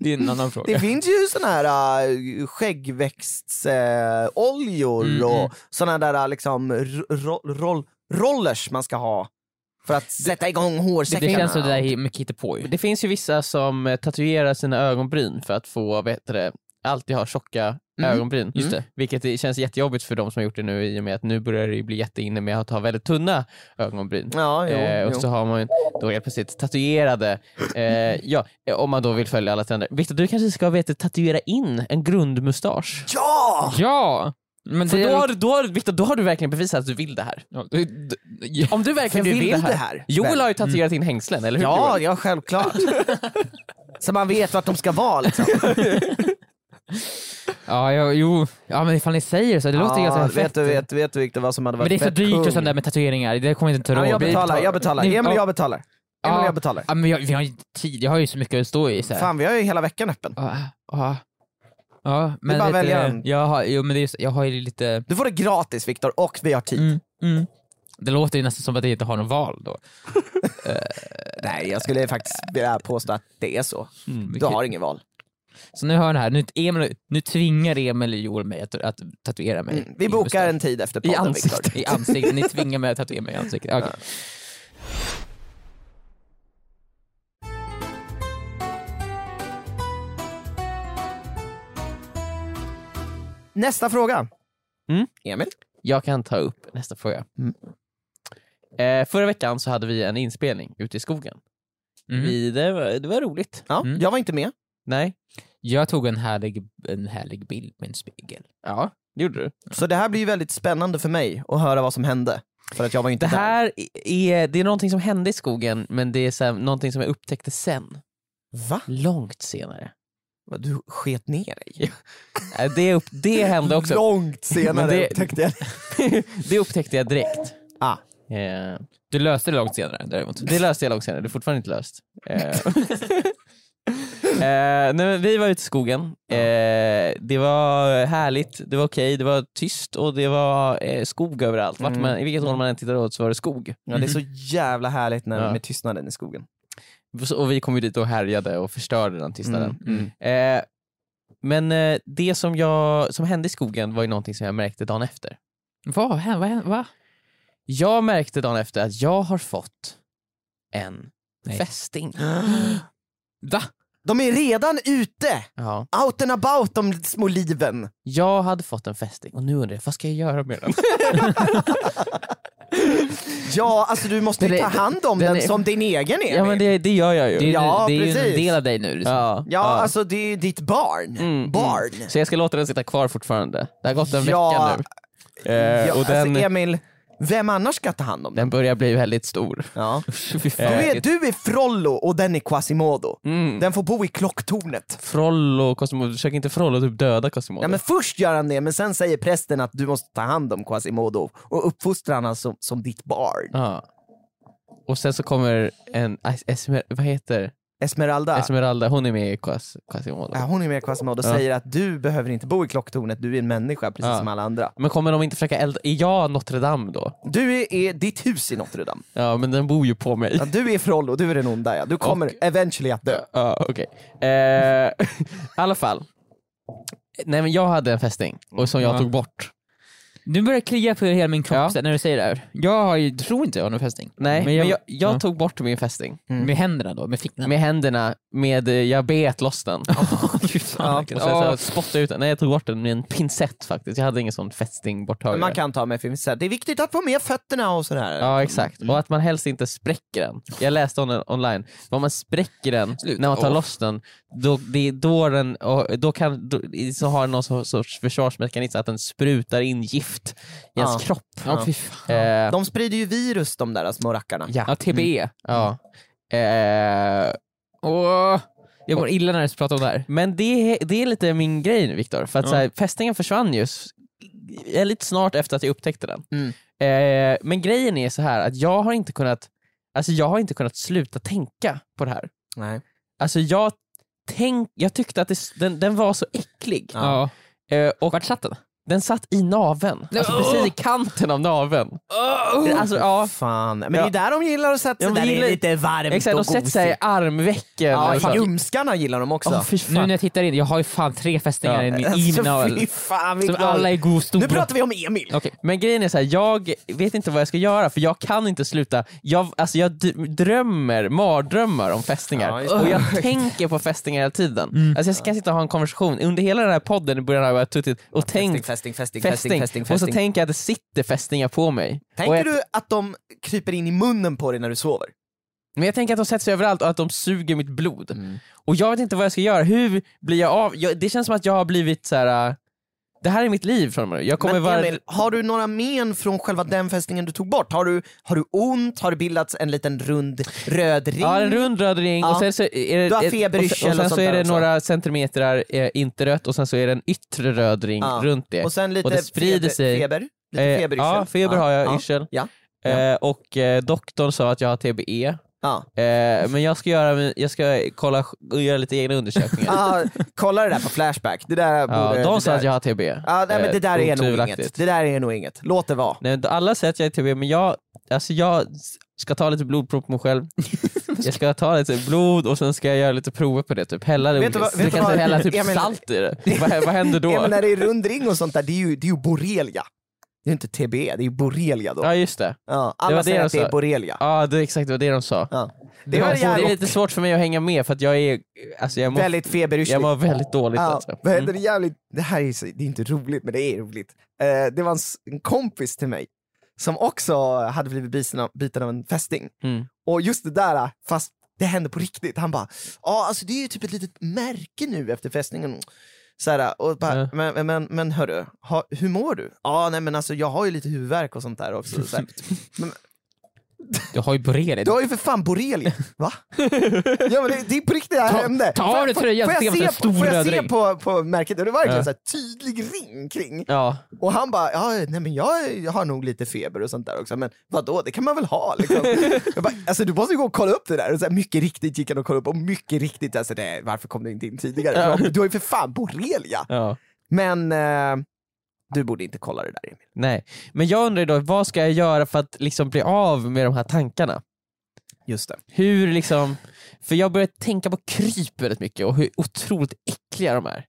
Det är en annan fråga. Det finns ju såna här uh, skäggväxtsoljor uh, oljor Mm, och mm. såna där uh, liksom ro- ro- roll, rollers man ska ha för att sätta igång hårsäckarna. det känns som det där är mycket hittepå. Det finns ju vissa som eh, tatuerar sina ögonbryn för att få, heter det, alltid ha tjocka Mm. ögonbryn. Just det. Vilket det känns jättejobbigt för de som har gjort det nu i och med att nu börjar det bli jätteinne med att ha väldigt tunna ögonbryn. Ja, jo, eh, och jo. så har man då helt plötsligt tatuerade, eh, ja, om man då vill följa alla trender. Viktor, du kanske ska veta, tatuera in en grundmustasch? Ja! Ja! Men För det, då har, du- då, har, Victor, då har du verkligen bevisat att du vill det här. Ja, det- det- Om du verkligen du vill, vill det, här. det här. Joel har ju tatuerat in hängslen, eller hur Ja, Joel? ja, självklart. Så man vet vart de ska vara liksom. Ja, ja, jo. Ja men ifall ni säger så, det låter ja, ganska vet fett. du, vet, vet du Victor vad som hade men varit det är så fett dyrt kung? och sånt där med tatueringar, det kommer jag inte ta Ja, råd jag Vi betalar, jag betalar. Ni- Emil ja. jag betalar. Emil och jag betalar. Ja, men jag, vi har ju inte tid, jag har ju så mycket att stå i. Så här. Fan, vi har ju hela veckan öppen. Ja, ja. Ja, men bara vet du, välja en. Jag har, jo, men det är, så- jag har ju lite... Du får det gratis Viktor, och vi har tid. Mm, mm. Det låter ju nästan som att jag inte har någon val då. Nej, jag skulle faktiskt vilja påstå att det är så. Mm. Du har ingen val. Så nu hör ni här, nu, Emil, nu tvingar Emil Joel mig att, att tatuera mig. Mm. Vi i bokar en tid efter I podden ansiktet. Viktor. I ansiktet. Ni tvingar mig att tatuera mig i ansiktet. Okej. Nästa fråga. Mm. Emil? Jag kan ta upp nästa fråga. Mm. Eh, förra veckan så hade vi en inspelning ute i skogen. Mhm. Vi, det, var, det var roligt. Ja, Mm. jag var inte med. Nej? Jag tog en härlig, en härlig bild med en spegel. Ja, det gjorde du. Så det här blir väldigt spännande för mig att höra vad som hände. För att jag var inte Det här är, det är någonting som hände i skogen, men det är så här, någonting som jag upptäckte sen. där. Va? Långt senare. Vad, Du sket ner dig? Det, upp, det hände också. Långt senare det- upptäckte jag det upptäckte jag direkt. Ah. Eh, Du löste det långt senare däremot. det löste jag långt senare, det är fortfarande inte löst. Eh, Eh, nej, vi var ute i skogen, eh, det var härligt, det var okej, det var tyst och det var eh, skog överallt. Vart Mm. man, I vilket håll man än tittade åt så var det skog. Ja, det är så jävla härligt när, Ja. med tystnaden i skogen. Och vi kom ju dit och härjade och förstörde den tystnaden. Mm, mm. Eh, men eh, det som, jag, som hände i skogen var ju någonting som jag märkte dagen efter. Vad hände? Va? Jag märkte dagen efter att jag har fått en Nej. fästing. Va? De är redan ute! Ja. Out and about de små liven. Jag hade fått en fästing och nu undrar jag, vad ska jag göra med den? Ja, alltså du måste ju Den ta hand om den den, är- som din egen Emil. ja men det, det gör jag ju. Det är, Ja, det är ju en del av dig nu. Liksom. ja, Ja, alltså det är ju ditt barn. Mm, barn. mm. Så jag ska låta den sitta kvar fortfarande. Det har gått en Ja, vecka nu. Eh, Ja, och den, alltså Emil, vem annars ska ta hand om den? den börjar bli väldigt stor. Ja. Du är, du är Frollo och den är Quasimodo. Mm. Den får bo i klocktornet. Frollo, Cosimo, försök inte Frollo typ döda Cosimo. Ja, men först gör han det, men sen säger prästen att du måste ta hand om Quasimodo och uppfostra honom som, som ditt barn. Ja. Och sen så kommer en, vad heter Esmeralda, Esmeralda, hon är med i Quas, Quasimodo. ja, hon är med Quasimodo och Ja. säger att du behöver inte bo i klocktornet, du är en människa precis Ja. som alla andra. Men kommer de inte försöka elda, är jag Notre Dame då? Du är, är ditt hus i Notre Dame. Ja men den bor ju på mig. Ja, du är Frollo, du är den onda ja. Du kommer eventually att dö. Ja, okej. Eh, I alla fall. Nej men jag hade en fästing, och som jag Ja. tog bort. Nu börjar det klia på hela min kropp Ja. när du säger det här. Jag har ju, tror inte jag har någon fästing. Nej, men jag, jag, ja. tog bort min fästing. Med händerna då, med fickorna. Med händerna, med, eh, jag bet loss den. Fy fan, Ja, vilken- Och sen så Ja. spottade jag ut den. Nej jag tog bort den med en pincett faktiskt. Jag hade ingen sån fästing borttagare. Men man kan ta med här, Det är viktigt att få med fötterna och sådär. Ja exakt, och att man helst inte spräcker den. Jag läste den online, om man spräcker den Slut. när man tar Åh. loss den, då, det då, den, och då, kan, då så har den någon sorts försvarsmekanism att den sprutar in gift i ens Ja. kropp. Ja, fy fan. Eh, De sprider ju virus de där små rackarna. ja. Ja, TBE. ja. Eh, jag mår illa när du pratar om det här. men det, det är lite min grej nu Viktor, för att Ja. så här, fästingen försvann ju lite snart efter att jag upptäckte den. Mm. Eh, men grejen är så här att jag har inte kunnat, alltså jag har inte kunnat sluta tänka på det här. Nej. Alltså jag, tänk, jag tyckte att det, den, den var så äcklig. Ja. Eh, och Vart satt den? Den satt i naveln, alltså Oh! precis i kanten av naveln. Alltså, ja, Fan. Men det är där de gillar att sätta Ja, sig, där det är lite varmt exakt, de och sätter sig i gosigt. armvecken. Ja, och så. ljumskarna gillar de också. Åh, fy Nu när jag tittar in, jag har ju fan tre fästingar Ja. i min, i Alltså, min navel. fy fan, vi Som glad. alla är god stora. Nu pratar vi om Emil. Okej. Men grejen är så här, jag vet inte vad jag ska göra för jag kan inte sluta, jag, alltså jag d- drömmer mardrömmar om fästingar Ja, just och jag tänker på fästingar hela tiden. Mm. Alltså jag kan sitta och ha en konversation, under hela den här podden i början har jag bara suttit och tänkt fästing, fästing, fästing, fästing, och så tänker jag att det sitter fästingar på mig. Tänker jag, du att de kryper in i munnen på dig när du sover? Men jag tänker att de sätter sig överallt och att de suger mitt blod. Mm. Och jag vet inte vad jag ska göra, hur blir jag av? Jag, det känns som att jag har blivit så här. Det här är mitt liv mig. Jag kommer Men vara... Emil, har du några men från själva den fästingen du tog bort? Har du, har du ont? Har det bildats en liten rund röd ring? Ja, en rund röd ring Ja. och sen så är det, Du har ett- feberyrsel och sen och så sånt är där det några centimeter eh, inte rött och sen så är det en yttre röd ring Ja. runt det. Och sen lite Och det sprider feber, sig. feber? Lite Eh, feberyrsel? ja, feber har jag, ja. yrsel. Ja. Ja. Eh, och eh, doktorn sa att jag har TBE. Ja. Eh, men jag ska, göra, jag ska kolla göra lite egna undersökningar. Ja, kolla det där på Flashback. Det där ja, borde, de det sa att jag har TBE. Ja, nej, men det där Eh, är nog inget. Det där är nog inget. Låt det vara. Nej, alla säger att jag är TBE, men jag, alltså jag ska ta lite blodprov på mig själv. jag ska ta lite blod och sen ska jag göra lite prover på det, typ hälla det Vet du vad- vet Du vad- hälla typ Emil- salt i det. vad, vad händer då? Ja, men när det är rund ring och sånt där, det är ju, det är ju borrelia. Det är inte TBE, det är borrelia då. Ja just det. Ja, Det alla var det säger de att det är sa. borrelia. Ja det exakt det var det de sa. Ja. Det, Det var var det är lite svårt för mig att hänga med för att jag är, alltså jag mår, väldigt feberyrslig. jag mår väldigt dåligt Ja, alltså. Mm. det, är jävligt, det här är, så, det är inte roligt, men det är roligt. Eh, det var en, en kompis till mig som också hade blivit biten av, biten av en fästing. Mm. Och just det där, fast det hände på riktigt. Han bara, ja alltså det är ju typ ett litet märke nu efter fästingen. Så här, och bara, Ja. men, men, men hörru, ha, hur mår du? Ja nej men alltså jag har ju lite huvudvärk och sånt där också. Så. Men, Du har ju borrelia. du har ju för fan borrelia, va? ja men det, det är på riktigt det här Ta- hände. ta av dig tröjan, får jag se, stor på, får jag se på, på märket? Det var verkligen Ja. så tydlig ring kring. Ja. Och han bara, ja, nej men jag, har nog lite feber och sånt där också, men vadå, det kan man väl ha liksom. jag bara, alltså du måste ju gå och kolla upp det där. Och så här, mycket riktigt gick han och kollade upp och mycket riktigt, alltså, det, varför kom du inte in tidigare? Ja. Du har ju för fan borrelia. ja. Men eh, du borde inte kolla det där Emil. Nej. Men jag undrar då, vad ska jag göra för att liksom bli av med de här tankarna? Just det. Hur liksom, för jag börjar tänka på kryp väldigt mycket och hur otroligt äckliga de är.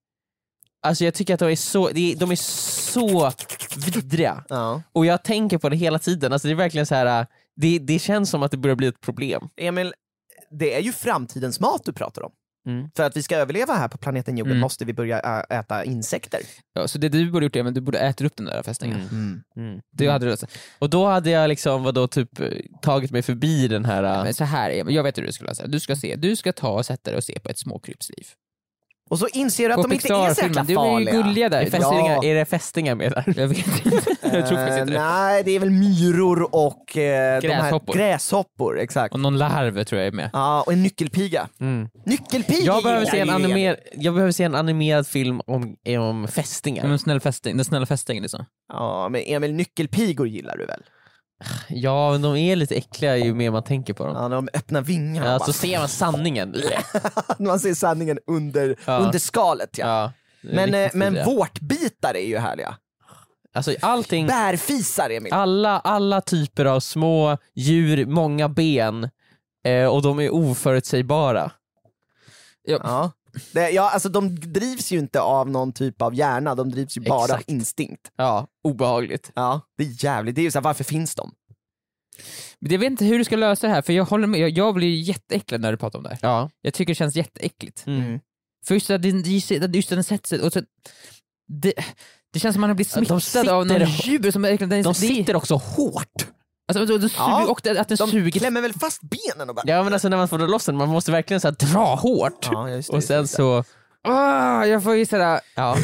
Alltså jag tycker att de är så, de är, de är så vidriga. Ja. Och jag tänker på det hela tiden, alltså det är verkligen så här. äh, Det, det känns som att det börjar bli ett problem. Emil, det är ju framtidens mat du pratar om. Mm. För att vi ska överleva här på planeten jorden Mm. måste vi börja äta insekter. Ja, så det du borde gjort är att du borde äta upp den där fästingen. Mm. Mm. Det hade du löst. Och då hade jag liksom vadå, typ eh, tagit mig förbi den här... äh, Men så här är jag vet hur du skulle säga. Du ska se, du ska ta och sätta dig och se på ett småkrypsliv. Och så inser du att de inte är så jäkla Pixar-filmen, du är farliga. ju gulliga där. är, fästingar, Ja. är det fästingar med där? Jag vet inte. jag tror faktiskt inte det. nej, det är väl myror och eh, Gräshoppor. De här, gräshoppor. Exakt. Och någon larv tror jag är med. Ja, och en nyckelpiga. Mm. Nyckelpiga Jag, behöver se en animer, jag behöver se en animerad film om, om fästingar. Som en snäll fästing, den snälla fästingen liksom. Ja, men Emil, nyckelpigor gillar du väl? Ja, men de är lite äckliga ju mer man tänker på dem. Ja, när de öppnar vingarna. Ja, bara, så ser man sanningen. man ser sanningen under, Ja. under skalet. Ja. Ja, Men, eh, men vårtbitar är ju härliga. Alltså allting, Bärfisar Emil. alla, alla typer av små djur, många ben eh, och de är oförutsägbara. Ja. Det, ja, alltså de drivs ju inte av någon typ av hjärna, de drivs ju bara Exakt. av instinkt. Ja, obehagligt. Ja, det är jävligt. Det är ju såhär, varför finns de? Men jag vet inte hur du ska lösa det här, för jag håller med, jag, jag blir jätteäcklad när du pratar om det här. Ja. Jag tycker det känns jätteäckligt. Mm. För just att det- just att att den sätter sig, och så, det, det känns som man har blivit de smittad av sitter- djur som är. Den- De sitter också hårt. Alltså, de, Ja, och att den De suger... klämmer väl fast benen och bara... Ja men alltså när man får loss den, man måste verkligen så dra hårt. Ja, det, och sen så, Ah, jag får ju sådär... ja.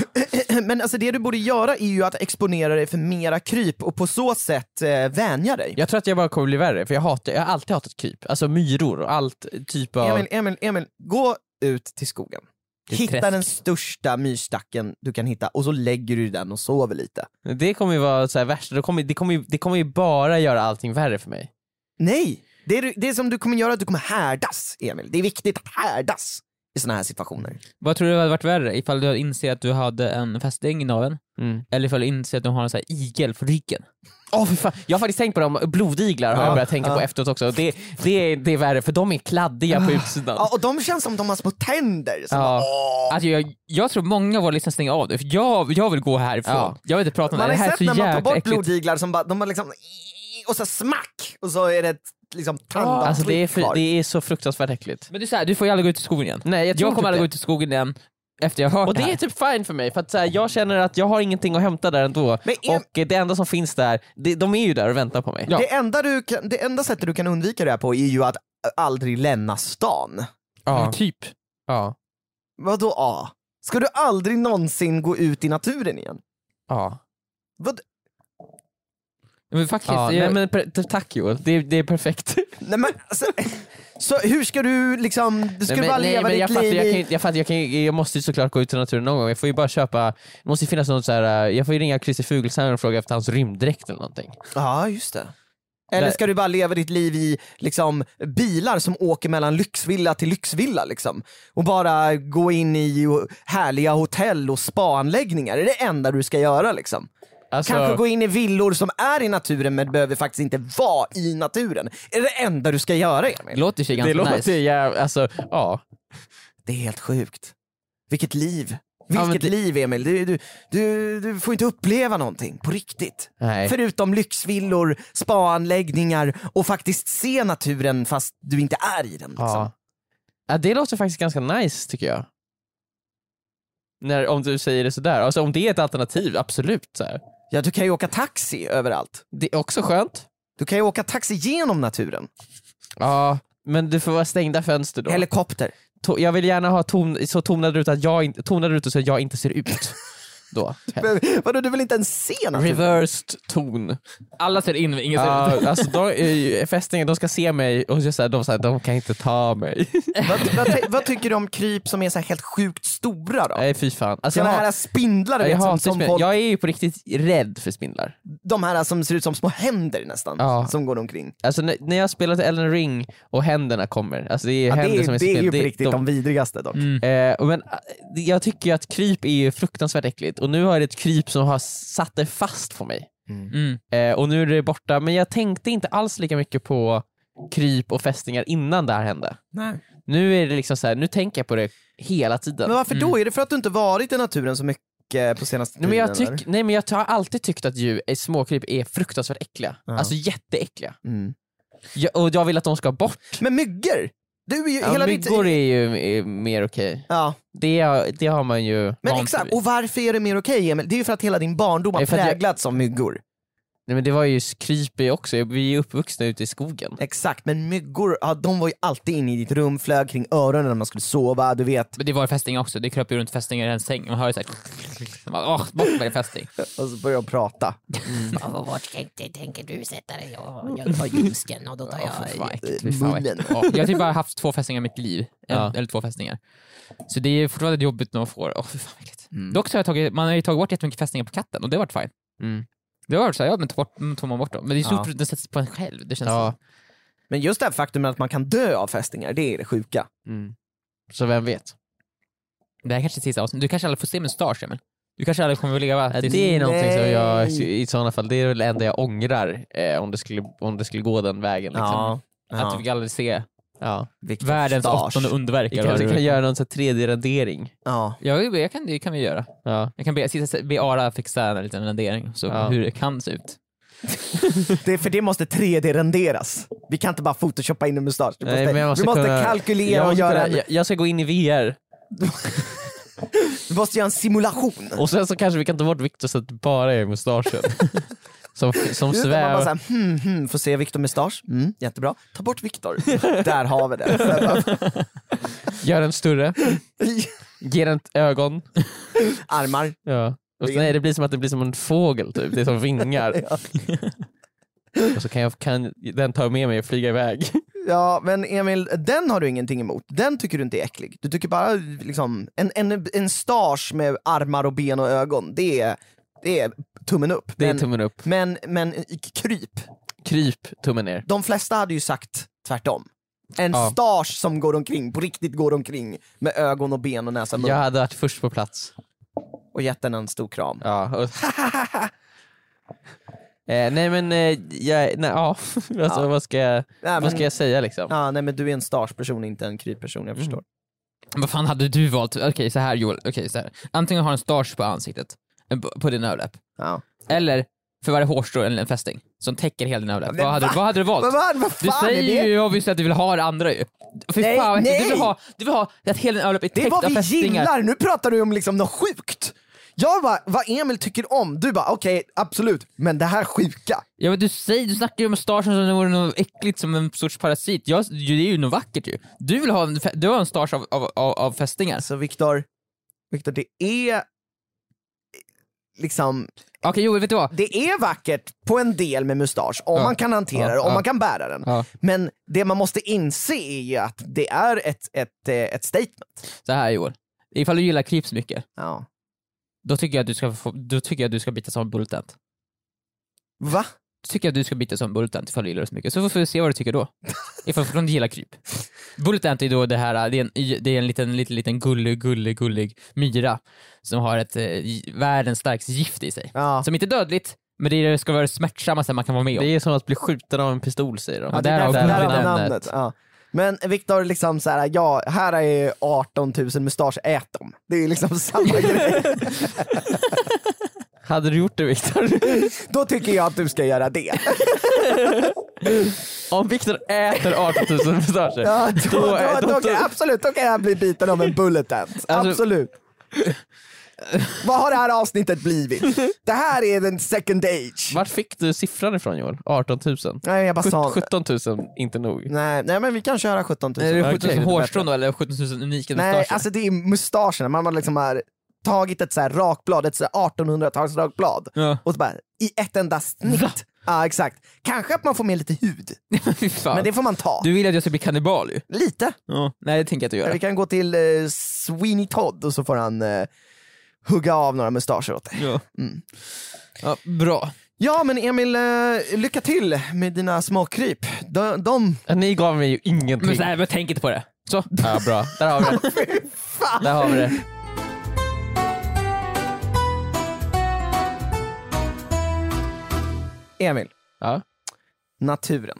Men alltså det du borde göra är ju att exponera dig för mera kryp och på så sätt eh, vänja dig. Jag tror att jag bara kommer bli värre, för jag, hatar, jag har alltid hatat kryp. Alltså myror och allt typ av... Emil, Emil, Emil, gå ut till skogen. Är Hitta träsk. den största myrstacken du kan hitta och så lägger du den och sover lite. Det kommer ju vara så här värst, det kommer, det, kommer, ju- det kommer ju bara göra allting värre för mig. Nej! Det, är, det som du kommer göra är att du kommer härdas, Emil. Det är viktigt att härdas i såna här situationer. Vad tror du hade varit värre? Ifall du inser att du hade en fästing i naveln? Mm. Eller ifall du inser att du har en sån här igel på ryggen? Åh för fan. Jag har faktiskt tänkt på dem, blodiglar har Ja, jag börjat tänka ja. på efteråt också. Det, det, är, det är värre för de är kladdiga på utsidan. Ja, och de känns som de har små tänder. Som Ja. bara, åh. Alltså jag, jag tror många av våra lyssnare stänger av det, för jag, jag vill gå härifrån. Ja. Jag vill inte prata om Man det, har det här är sett så när man tar jävla bort äckligt. blodiglar som bara, de har liksom och så smack och så är det ett liksom tandavtryck Alltså det är, för, kvar. det är så fruktansvärt äckligt. Men det är så här, du får ju aldrig gå ut i skogen igen. Nej, jag Jag, tror kommer typ aldrig det. gå ut i skogen igen efter jag hört Och det här. är typ fine för mig, för att så här, jag känner att jag har ingenting att hämta där ändå. Men är- Och det enda som finns där, det, de är ju där och väntar på mig. Ja. Det, enda du kan, det enda sättet du kan undvika det här på är ju att aldrig lämna stan. Ja. Typ. Ja. Vadå A? Ska du aldrig någonsin gå ut i naturen igen? Ja. Vad? Men faktiskt, ja jag, nej, men per, tack Joel, det, det är perfekt. Nej, men, alltså, så hur ska du liksom, du ska Nej, men- bara nej, leva men ditt jag, fattar, liv jag, kan, i... inte- jag, fattar, jag, kan, jag måste ju såklart gå ut i naturen någon gång, jag får ju bara köpa, det måste ju finnas något så här. eh, jag får ju ringa Christer Fuglesang och fråga efter hans rymddräkt eller någonting. Ja, just det. Eller Nej. ska du bara leva ditt liv i liksom, bilar som åker mellan lyxvilla till lyxvilla liksom? Och bara gå in i härliga hotell och spaanläggningar? Är det enda du ska göra liksom? Alltså, Kanske gå in i villor som är i naturen men behöver faktiskt inte vara i naturen. Är det det enda du ska göra det Emil? låter sig det ganska låter nice. jävligt, alltså ja. Det är helt sjukt. Vilket liv. Ja, Vilket det- liv Emil. Du, du, du, du får inte uppleva någonting på riktigt. Nej. Förutom lyxvillor, spaanläggningar och faktiskt se naturen fast du inte är i den. Liksom. Ja. ja. Det låter faktiskt ganska nice tycker jag. När, om du säger det sådär, alltså om det är ett alternativ, absolut. Så här. Ja, du kan ju åka taxi överallt. Det är också skönt. Du kan ju åka taxi genom naturen. Ja, men det får vara stängda fönster då. Helikopter. To- jag vill gärna ha ton, så tonade rutor att jag tonade rutor så att jag inte ser ut. Då. Men, vadå, du vill inte ens se naturen? Reversed ton. Alla ser in, ingen ser ut. Ja, alltså de, eh, fästingar, de ska se mig och så så här, de, så här, de kan inte ta mig. vad, vad, ty- vad tycker du om kryp som är så här helt sjukt stora då? Nej fy fan. Alltså, Såna jag, här har, spindlar du jag, vet, som, hatar som spindlar. folk, jag är ju på riktigt rädd för spindlar. de här som ser ut som små händer nästan, Ja. som går omkring. Alltså när, när jag spelar till Elden Ring och händerna kommer, alltså det är Ja, det, händer är, som är det är ju på riktigt de, de, vidrigaste dock. Mm. eh, och men, eh, Jag tycker ju att kryp är ju fruktansvärt äckligt och nu har det ett kryp som har satt det fast på mig. Mm. Eh, och nu är det borta, men jag tänkte inte alls lika mycket på kryp och fästingar innan det här hände. Nej. Nu är det liksom så här, nu tänker jag på det hela tiden. Men varför då? Är det för att du inte varit i naturen så mycket på senaste Nej men, jag tiden, tyck, nej men jag har alltid tyckt att djur, eh, småkryp är fruktansvärt äckliga. Ja. Alltså jätteäckliga. Mm. Jag, och jag vill att de ska bort. Men myggor? Du är ju Ja, hela myggor ditt... är ju är mer okej. Ja, Det, det har man ju men exakt. vid. Och varför är det mer okej Emil? Det är ju för att hela din barndom har att jag- präglats av myggor. Nej men det var ju är också, vi är ju uppvuxna ute i skogen. Exakt, men myggor, ja, de var ju alltid inne i ditt rum, flög kring öronen när man skulle sova, du vet. Men det var fästingar också, det kröp ju runt fästingar i en säng. Man hör ju såhär... Åh, bort med din fästing. Och så började de prata. Och vart tänkte, tänker du sätta dig? Och jag tar ljusken och då tar jag... vad munnen. Ja, Jag har typ bara haft två fästingar i mitt liv. Ja. Eller två fästingar. Så det är fortfarande jobbigt när man får, åh fy fan vad äckligt. Dock så har jag tagit, man har ju tagit bort jättemycket fästingar på katten och det har varit fine. Mm. Det har varit såhär, ja men ta bort, tar man bort dem. Men det är så Ja. det sätts på en själv. Det känns Ja. Men just det här faktumet att man kan dö av fästingar, det är det sjuka. Mm. Så vem vet? Det här kanske är sista avsnittet. Du kanske aldrig får se mustasch Emil. Du kanske aldrig kommer att leva Ja, det är någonting som jag, Nej. i sådana fall, det är väl det enda jag ångrar eh, om, det skulle, om det skulle gå den vägen. Liksom. Att du fick aldrig se Ja. Viktor världens Mustasch. åttonde underverk. Vi eller vad kanske det kan göra någon sån här 3D-rendering. Ja. Ja, jag kan, det kan vi göra. Ja. Jag kan be, sitta, be Ara fixa en liten rendering, så Ja. hur det kan se ut. Det, för det måste 3D-renderas. Vi kan inte bara photoshoppa in en mustasch. Vi måste, Nej, men jag vi måste kunna- kalkylera jag, och måste göra kunna, en, jag, jag ska gå in i VR vi måste göra en simulation. och sen så kanske vi kan ta bort Victor så att det bara är mustaschen. som som det, man bara svävar. såhär, hmm, hmm, får se Viktor mustasch, mm, jättebra. Ta bort Viktor. Där har vi det. Gör den större, ge den ögon. Armar. Ja. Och så, nej, det blir som att det blir som en fågel typ, det är som vingar. Ja. Och så kan, jag, kan den ta med mig och flyga iväg. Ja, men Emil, den har du ingenting emot. Den tycker du inte är äcklig. Du tycker bara liksom, en, en, en stars med armar och ben och ögon, det är, det är tummen upp. Det är men, tummen upp. men, men kryp, Kryp, tummen ner. de flesta hade ju sagt tvärtom. En Ja. stars som går omkring, på riktigt går omkring med ögon och ben och näsa och mun Jag hade varit först på plats. och gett den en stor kram. Ja. Och... eh, nej men, eh, jag, nej, ja. alltså, Ja. Vad, ska jag, Nej, vad ska jag säga liksom? ja, nej men du är en starsperson, inte en krypperson, jag förstår. Vad fan hade du valt? Okej så här Joel, okej så här. Antingen har en stars på ansiktet, på- din överläpp, Ja. eller för varje hårstrå en, en fästing som täcker hela din överläpp. Vad hade, va? vad hade du valt? Vad, vad Du säger ju obviously att du vill ha det andra ju. Fy Nej, fan, nej! Du, vill ha, du vill ha att hela din överläpp är Det är täckt vad av vi fästingar. gillar, nu pratar du om liksom något sjukt. Jag bara, vad Emil tycker om, du bara okej absolut, men det här sjuka. Ja men du säger, du snackar ju om stars som om det vore något äckligt som en sorts parasit. Jag, det är ju något vackert ju. Du vill ha en, du har en stars av, av, av, av fästingar. Alltså Viktor, Viktor det är liksom, Okej Joel, vet du vad? det är vackert på en del med mustasch, om Ja. man kan hantera Ja, det, om ja. man kan bära den. Men det man måste inse är ju att det är ett, ett, eh, ett statement. Så här Joel, ifall du gillar kryp så mycket, Ja. då tycker jag att du ska, få, då tycker jag att du ska bita som en bullet Va? Tycker jag att du ska bita som bullet ifall du gillar det så mycket, så får vi se vad du tycker då. ifall du gillar kryp. Bullet är då det här, det är en, det är en liten, liten, liten gullig, gullig, gullig myra som har ett eh, världens starkaste gift i sig. Ja. Som inte är dödligt, men det ska vara det smärtsammaste man kan vara med om. Det är som att bli skjuten av en pistol säger de. Ja, det är därav namnet. namnet. Ja. Men Viktor, liksom så här, ja, här är 18 000 mustasch, ät dem. Det är liksom samma grej. Hade du gjort det Viktor? Då tycker jag att du ska göra det. Om Viktor äter 18 000 mustascher, Ja, då, då, är- då, då- kan, absolut, då kan jag bli biten av en bullet ant. Alltså- Absolut. Vad har det här avsnittet blivit? Det här är den second age. Vart fick du siffran ifrån Joel? 18 000? Nej, jag bara sa... 17 000, inte nog. Nej, nej, men vi kan köra 17 000. Är det Okej, 17 000 det är hårstrån då eller 17 000 unika Nej, mustascher? alltså det är mustascherna. Man har liksom har tagit ett så här rakblad, ett så här 1800-tals rakblad Ja. och så bara i ett enda snitt. Ja, exakt. Kanske att man får med lite hud, Fy fan. men det får man ta. Du vill att jag ska bli kannibal ju. Lite. Ja. Nej det tänker jag inte göra. vi kan gå till eh, Sweeney Todd och så får han eh, hugga av några mustascher åt dig. Ja. Mm. Ja, bra. Ja men Emil, eh, lycka till med dina småkryp. De, de... Ni gav mig ju ingenting. Men, så här, men tänk inte på det. Så. Ja, bra. Där har vi det. Där har vi det. Emil, Ja. naturen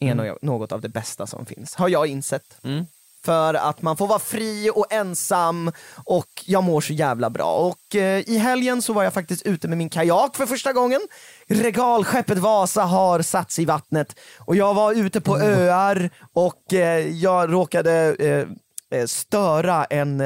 är nå- något av det bästa som finns, har jag insett. Mm. För att man får vara fri och ensam och jag mår så jävla bra. Och eh, i helgen så var jag faktiskt ute med min kajak för första gången. Regalskeppet Vasa har satts i vattnet och jag var ute på öar och eh, jag råkade eh, eh, störa en,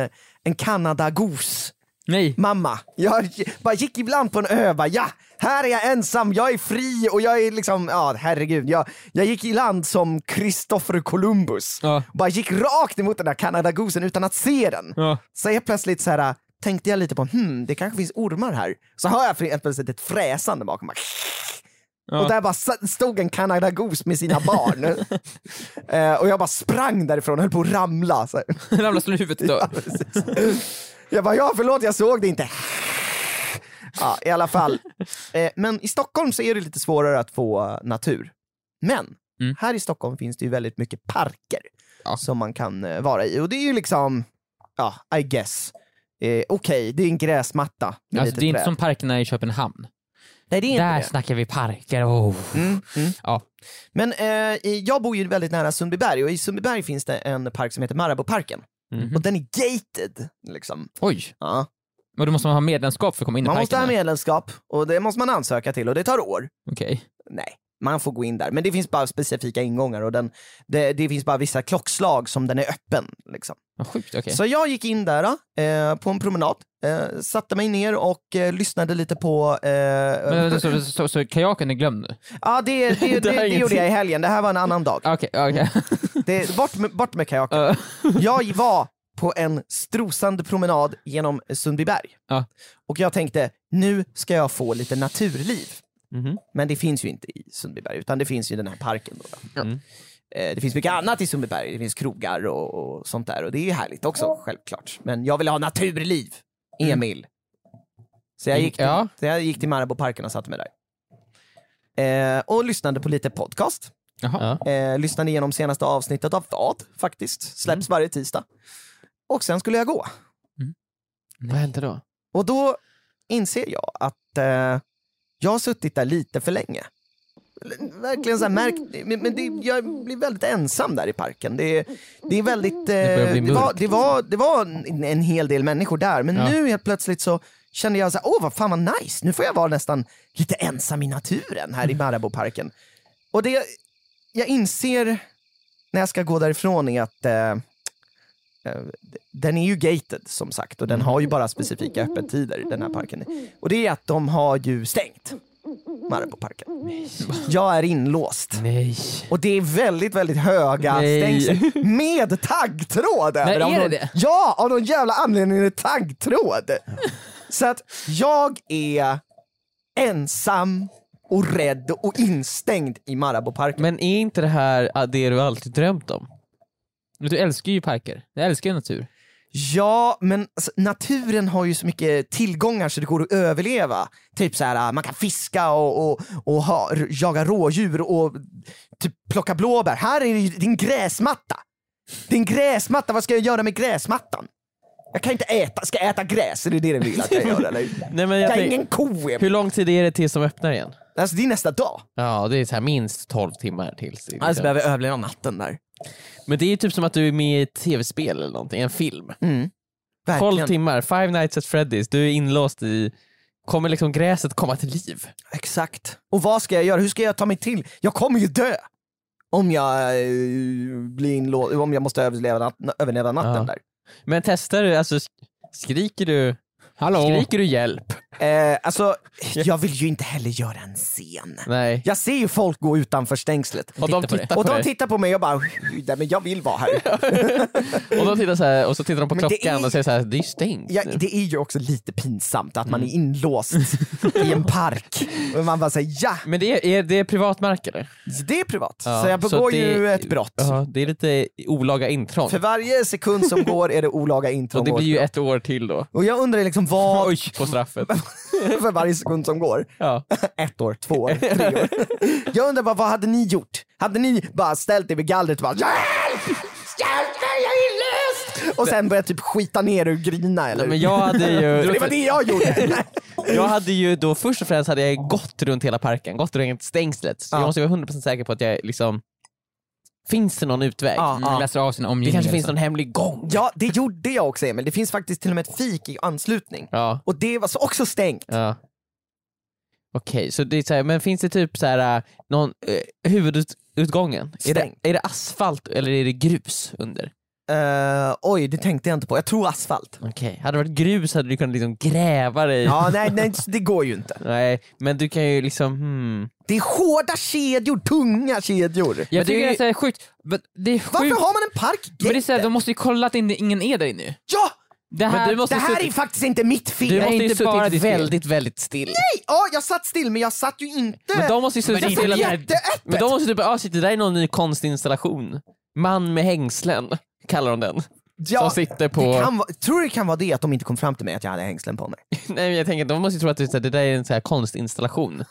en Kanadagos Nej. mamma. Jag bara gick ibland på en ö bara ja, här är jag ensam, jag är fri och jag är liksom, ja herregud. Jag, jag gick i land som Christopher Columbus. Ja. Bara gick rakt emot den där Kanadagosen utan att se den. Ja. Så helt plötsligt så här, tänkte jag lite på, hmm, det kanske finns ormar här. Så hör jag helt plötsligt ett fräsande bakom mig. Ja. Och där bara stod en Kanadagos med sina barn. eh, och jag bara sprang därifrån och höll på att ramla. Ramlar slår huvudet då. Ja. Jag bara, ja förlåt jag såg det inte. Ja, i alla fall. Eh, men i Stockholm så är det lite svårare att få natur. Men Mm. här i Stockholm finns det ju väldigt mycket parker Ja. som man kan eh, vara i. Och det är ju liksom, ja, I guess. Eh, Okej, det är en gräsmatta med Alltså, lite det är inte träd. som parkerna i Köpenhamn. Nej, det är inte Där det. snackar vi parker. Oh. Mm, mm. Ja. Men eh, jag bor ju väldigt nära Sundbyberg och i Sundbyberg finns det en park som heter Marabouparken. Mhm. Och den är gated. Liksom. Oj. Ja. Men då måste man ha medlemskap för att komma in i Man parken? måste ha medlemskap och det måste man ansöka till och det tar år. Okej. Nej, man får gå in där. Men det finns bara specifika ingångar och den, det, det finns bara vissa klockslag som den är öppen. Liksom. Vad sjukt, okej. Så jag gick in där eh, på en promenad, eh, satte mig ner och eh, lyssnade lite på... Eh, Men, så, så, så, så kajaken är glömd nu? ja, det, det, det, Det det, har gjorde ingenting- jag i helgen, det här var en annan dag. Okej, okej. Det, bort, med, bort med kajaken. Jag var på en strosande promenad genom Sundbyberg. Ja. Och jag tänkte, nu ska jag få lite naturliv. Mhm. Men det finns ju inte i Sundbyberg, utan det finns ju i den här parken. Då, då. Mm. Eh, det finns mycket annat i Sundbyberg, det finns krogar och, och sånt där och det är härligt också självklart. Men jag vill ha naturliv, Emil. Så jag gick till, Ja. så jag gick till Marabouparken och satte mig där. Eh, och lyssnade på lite podcast. Jaha. Ja. Eh, lyssnade igenom senaste avsnittet av Vad faktiskt, släpps varje tisdag. Och sen skulle jag gå. Vad hände då? Och då inser jag att eh, jag har suttit där lite för länge. Verkligen så här märkt, men, det, jag blir väldigt ensam där i parken. Det, det är väldigt, eh, det, var, det, var, det var en, en hel del människor där, men Ja. nu helt plötsligt så kände jag så här, åh vad fan vad nice, nu får jag vara nästan lite ensam i naturen här i Marabouparken. Och det jag inser när jag ska gå därifrån är att eh, den är ju gated som sagt och den har ju bara specifika öppettider den här parken. Och det är att de har ju stängt Marabouparken. Jag är inlåst. Nej. Och det är väldigt, väldigt höga Nej. stängsel med taggtråd Av är det det? Ja, av någon jävla anledning är det taggtråd. Så att jag är ensam och rädd och instängd i Marabouparken. Men är inte det här det du alltid drömt om? Men Du älskar ju parker, du älskar ju natur. Ja, men alltså, naturen har ju så mycket tillgångar så det går att överleva. Typ så här, man kan fiska och, och, och ha, jaga rådjur och typ plocka blåbär. Här är det en gräsmatta. En gräsmatta, vad ska jag göra med gräsmattan? Jag kan inte äta, ska jag äta gräs? Är det det du vill att jag gör eller? Nej, men Jag jag är tänk, ingen ko. Hur lång tid är det tills de öppnar igen? Alltså det är nästa dag. Ja, det är så här minst 12 timmar tills. Alltså behöver överleva natten där. Men det är typ som att du är med i ett tv-spel eller någonting, en film. Mm. 12 Verkligen. timmar, Five Nights at Freddy's, du är inlåst i... Kommer liksom gräset komma till liv? Exakt. Och vad ska jag göra? Hur ska jag ta mig till? Jag kommer ju dö! Om jag eh, blir inlåst, om jag måste överleva, nat överleva natten Ja. där. Men testar du, alltså sk- skriker du, Hallå? skriker du hjälp? Eh, alltså, jag vill ju inte heller göra en scen. Nej. Jag ser ju folk gå utanför stängslet. Och de Titta på det. tittar på, Och de tittar på mig och bara, nej men jag vill vara här. Och de tittar så här, och så tittar de på Men klockan är- och säger så här, det är ju stängt Ja, det är ju också lite pinsamt att man Mm. är inlåst i en park. Och man bara säger ja, Men det är, är det privatmark eller? det är privat. Ja, så jag så begår det- ju ett brott. Ja, det är lite olaga intrång. För varje sekund som går är det olaga intrång. Och det blir ju ett år till då. Och jag undrar liksom vad, Oj, på straffet. för varje sekund som går. Ja. Ett år, två år, tre år. Jag undrar bara, vad hade ni gjort? Hade ni bara ställt er vid gallret och bara Hjälp! Hjälp mig, jag är inlöst! Och sen börjat typ skita ner och grina eller? Men jag hade ju, det var det jag gjorde! jag hade ju då först och främst hade jag gått runt hela parken, gått runt stängslet. Så Ja. jag måste vara 100% säker på att jag liksom, finns det någon utväg? Ja, Mm, ja. läser av sina Det kanske finns någon hemlig gång? ja, det gjorde jag också Emil. Det finns faktiskt till och med ett fik i anslutning. Ja. Och det var så också stängt. ja. Okej, så det är så här, men finns det typ så här, äh, någon eh, huvudutgången? Är det, är det asfalt eller är det grus under? Eh, oj, det tänkte jag inte på. Jag tror asfalt. Okej, hade det varit grus hade du kunnat liksom gräva dig. Ja, nej, nej, det går ju inte. Nej, men du kan ju liksom, hmm. Det är hårda kedjor, tunga kedjor. Jag Men tycker det är- det är så här sjukt, men det är Varför sjukt. har man en park? Men det är så här, de måste ju kolla att inte- ingen är där inne ju. Ja! Det här, Men du måste Det här suttit- är faktiskt inte mitt fel. Du Nej, måste ju inte bara suttit ditt fel. väldigt, väldigt still. Ja, jag satt still men jag satt ju inte... Men de måste ju suttit jätteöppet! Men de måste typ, ah shit det där är någon ny konstinstallation. Man med hängslen, kallar de den. ja, som sitter på... det kan vara, tror du det kan vara det att de inte kom fram till mig att jag hade hängslen på mig? Nej men jag tänker, de måste ju tro att det, det där är en så här konstinstallation.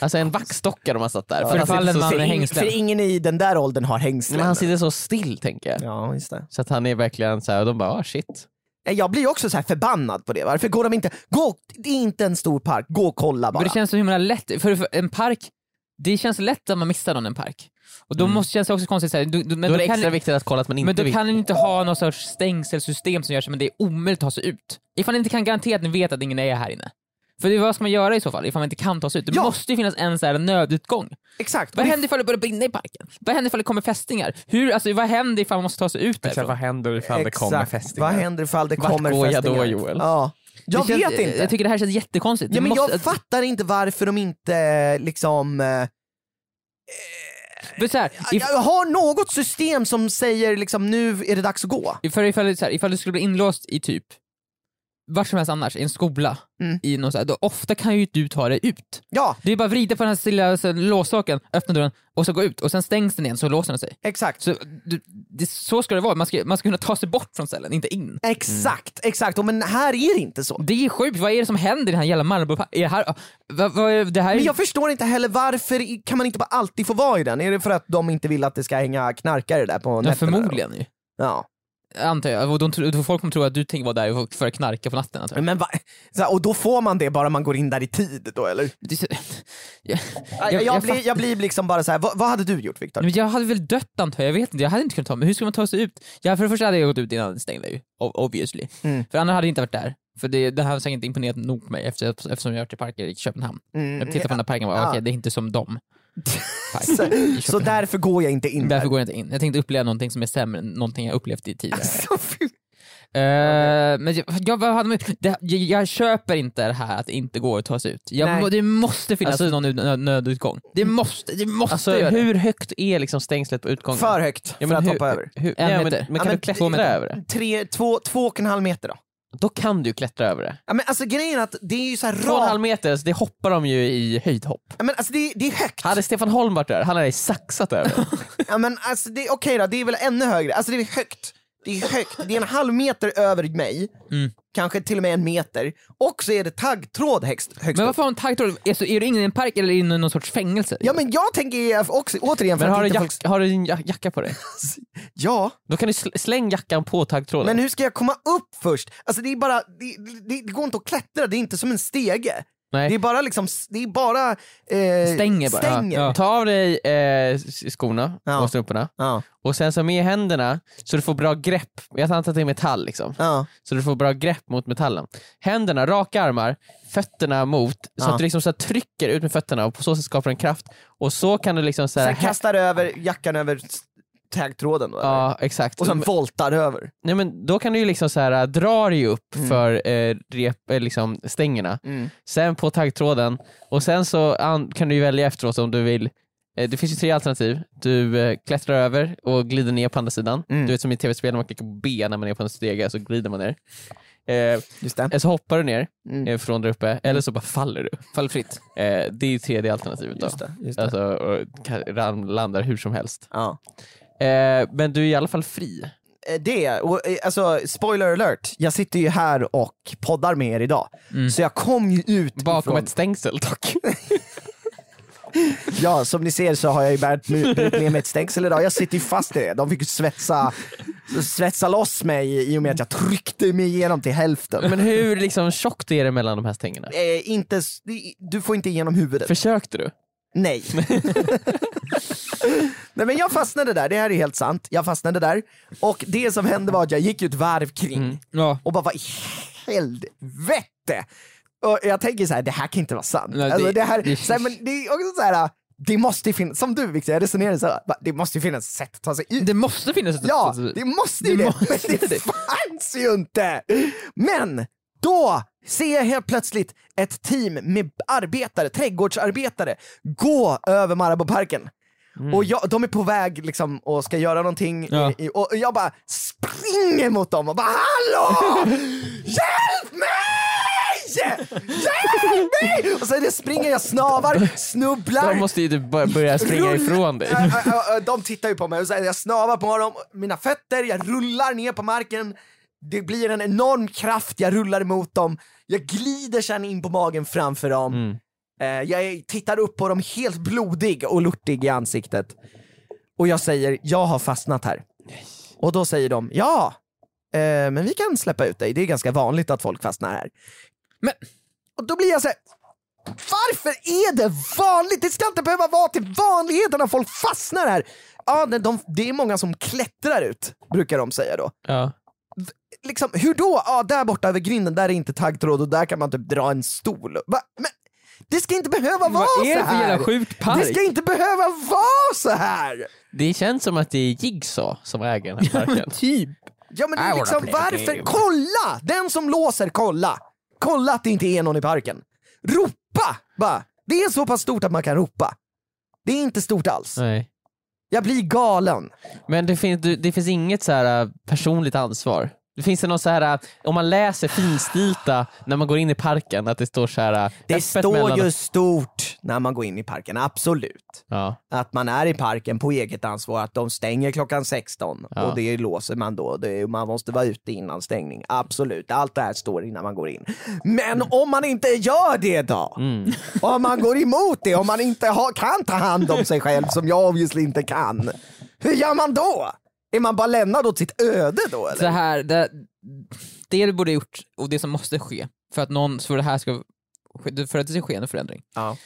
Alltså en vaxdocka de har satt där. För fall sitter en så man Ing- hängslen. För ingen i den där åldern har hängslen. Men han sitter så still tänker jag. Ja, just det. Så att han är verkligen så här, och de bara ah shit. Jag blir också så här förbannad på det. Varför går de inte... Gå, det är inte en stor park, gå och kolla bara. Men det känns så himla lätt, för, för en park, det känns lätt att man missar någon i en park. Och då måste känns det också konstigt, så här, du, du, men Mm. Då är det kan, extra viktigt att kolla att man inte men då vill. kan ni inte ha någon sorts stängselsystem som gör så men det är omöjligt att ta sig ut. Ifall ni inte kan garantera att ni vet att ingen är här inne. För det, vad ska man göra i så fall ifall man inte kan ta sig ut? Det Ja. måste ju finnas en så här nödutgång. Exakt. Vad det- händer ifall det börjar brinna i parken? Vad händer ifall det kommer fästingar? Hur, alltså, vad händer ifall man måste ta sig ut därifrån? händer ifall Exakt. Vad händer ifall det Vart kommer går jag fästingar? då, Joel? Ja. Jag Det känns- vet inte. Jag tycker det här känns jättekonstigt. ja, Det men måste, jag fattar inte varför de inte liksom... eh, så här, if, jag har något system som säger liksom nu är det dags att gå. För ifall, så här, ifall du skulle bli inlåst i typ vart som helst annars, i en skola, Mm. i någon så här, då ofta kan ju du ta dig ut. Ja, Det är bara att vrida på den här lilla så, låssaken, öppna dörren och så gå ut och sen stängs den igen så låser den sig. exakt. Så, du, det, så ska det vara, man ska, man ska kunna ta sig bort från cellen, inte in. Exakt, exakt. Och men här är det inte så. Det är sjukt, vad är det som händer i den här jävla Marabouparken? Är det här, vad, vad det här? Men är- jag förstår inte heller varför kan man inte bara alltid få vara i den? Är det för att de inte vill att det ska hänga knarkare där på ja, nätterna? förmodligen ju. Ja. Antar jag. De, tror- folk kommer tro att du tänker vara där för att knarka på natten. Antar jag. Men va? Här, och då får man det bara man går in där i tid då eller? Så- jag, Jag, jag, jag, blir, jag blir liksom bara så här. vad, vad hade du gjort Viktor? Jag hade väl dött antar jag, jag vet inte, jag hade inte kunnat ta mig. Hur ska man ta sig ut? Ja, för det första hade jag gått ut innan den stängde ju, obviously. Mm. För annars hade jag inte varit där. För det, det hade säkert inte imponerat nog på mig efter, eftersom jag har varit i parker i Köpenhamn. Mm, Jag tittar på den här parken och bara, Ja. okej det är inte som dem. Så, så därför går jag inte in Därför där. går jag inte in. Jag tänkte uppleva någonting som är sämre än någonting jag upplevt i tidigare. Så fy- Eh, men jag, jag, vad hade man, det, jag, jag köper inte det här att det inte går att ta sig ut. Jag, Nej. må- det måste finnas Alltså- någon ut- nö, nödutgång. Det måste, det måste Alltså göra det. hur högt är liksom stängslet på utgången? För högt Ja, för men att hur, hoppa över. Hur, En ja, men, meter. men Ja, kan men du klättra meter. över det? Tre, två, två och en halv meter då? Då kan du klättra över det. Ja, men alltså grejen är att det är ju så här Två och en halv rakt. meter, alltså, det hoppar de ju i höjdhopp. Ja, men alltså det, det är högt. Hade Stefan Holm varit där, han hade saxat över. Ja, men alltså det, okej då, det är väl ännu högre. Alltså det är högt. Det är högt. Det är en halv meter över mig. Mm. Kanske till och med en meter. Och så är det taggtråd högst, högst Men varför har en taggtråd? Alltså, är du inne i en park eller inne i någon sorts fängelse? Ja men jag tänker också, återigen för Men att har du, inte jack, folk... har du ja- jacka på dig? Ja, Då kan du sl- släng jackan på taggtråden. men hur ska jag komma upp först? Alltså det är bara, det, det, det går inte att klättra, det är inte som en stege. Nej. Det är bara liksom, det är bara... Eh, Stänger bara, Stänger. ja. Ta av dig eh, skorna Ja. och strumporna Ja. och sen så med händerna så du får bra grepp. Jag antar att det är metall liksom. Så du får bra grepp mot metallen. Händerna, raka armar, fötterna mot, så att du liksom så trycker ut med fötterna och på så sätt skapar en kraft. Och så kan du liksom så här, Sen kastar över jackan över taggtråden då, eller? Ja, exakt. och sen voltar över. Nej, men då kan du ju liksom så här, dra dig upp Mm. för eh, rep, eh, liksom stängerna, sen på taggtråden och sen så an, kan du ju välja efteråt om du vill eh, det finns ju tre alternativ. Du eh, klättrar över och glider ner på andra sidan. Mm. Du vet som i tv-spel när man klickar på B när man är på en stege så glider man ner. Eh, Just det. eller så hoppar du ner Mm. eh, från där uppe, eller så bara faller du. Fall fritt. Eh, det är ju tredje alternativet då. Just det, just det. Alltså, och landar hur som helst. Ja. Eh, men du är i alla fall fri. Eh, Det, och, eh, alltså spoiler alert, jag sitter ju här och poddar med er idag. Så jag kom ju ut Bakom ifrån, ett stängsel dock. ja som ni ser så har jag ju bärt med mig ett stängsel idag, jag sitter ju fast i det. De fick ju svetsa, svetsa loss mig i och med att jag tryckte mig igenom till hälften. Men hur liksom tjockt är det mellan de här stängerna? Eh, inte, du får inte igenom huvudet. Försökte du? Nej. Nej men jag fastnade där, det här är helt sant. Jag fastnade där och det som hände var att jag gick ju ett varv kring Ja. och bara vad i helvete! Och jag tänker så här, det här kan inte vara sant. Nej, alltså, det- det, här, det- så här, men det är också så här, det måste ju finnas, som du Victor, jag resonerar så här, det måste ju finnas sätt att ta sig ut. Det måste finnas ett Ja, sätt- det måste ju Det det, måste men det. fanns ju inte! Men då ser jag helt plötsligt ett team med arbetare, trädgårdsarbetare, gå över Marabouparken. Och jag, de är på väg liksom och ska göra någonting Ja. i, och jag bara springer mot dem och bara HALLÅ! Hjälp mig! Hjälp mig! Och sen springer jag, snavar, snubblar. De måste ju typ bör- börja springa Rull- ifrån dig. Ä- ä- ä- De tittar ju på mig och säger jag snavar på dem, mina fötter, jag rullar ner på marken. Det blir en enorm kraft, jag rullar emot dem. Jag glider sen in på magen framför dem. Eh, Jag tittar upp på dem helt blodig och lortig i ansiktet. Och jag säger, jag har fastnat här. Och då säger de, ja, eh, men vi kan släppa ut dig, det är ganska vanligt att folk fastnar här. Men- Och då blir jag så här, varför är det vanligt? Det ska inte behöva vara till vanligheten att folk fastnar här. Ja, de, de, det är många som klättrar ut, brukar de säga då. Ja. Liksom, hur då? Ja, där borta över grinden, där är inte taggtråd och där kan man typ dra en stol. Va? Men det ska inte behöva vara Vad är så det för här! jävla sjuk park? Det ska inte behöva vara så här! Det känns som att det är Jigsaw som äger den här parken. Typ. Ja men det är liksom, varför? game. Kolla! Den som låser, kolla! Kolla att det inte är någon i parken. Ropa! Bara. Det är så pass stort att man kan ropa. Det är inte stort alls. Nej. Jag blir galen. Men det finns, det finns inget så här äh, personligt ansvar. Det finns det någon så här, om man läser finstilta när man går in i parken, att det står så här Det öppet står mellan... ju stort när man går in i parken, absolut. Ja. Att man är i parken på eget ansvar, att de stänger klockan 16 Ja. och det låser man då. Det man måste vara ute innan stängning, absolut. Allt det här står innan man går in. Men om man inte gör det då? Mm. Om man går emot det, om man inte har, kan ta hand om sig själv som jag obviously inte kan. Hur gör man då? Är man bara lämnad åt sitt öde då eller? Så här, det, det du borde gjort och det som måste ske för att någon, för det här ska för att det ska ske en förändring. Ja.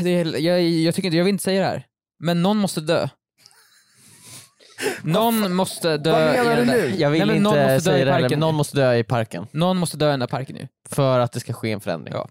Det är, jag, jag, tycker inte, jag vill inte säga det här, men någon måste dö. Någon måste dö Vad menar du nu? Jag vill Nej, men någon inte måste dö i heller, men någon måste dö i parken. Någon måste dö i den där parken nu. För att det ska ske en förändring. Ja.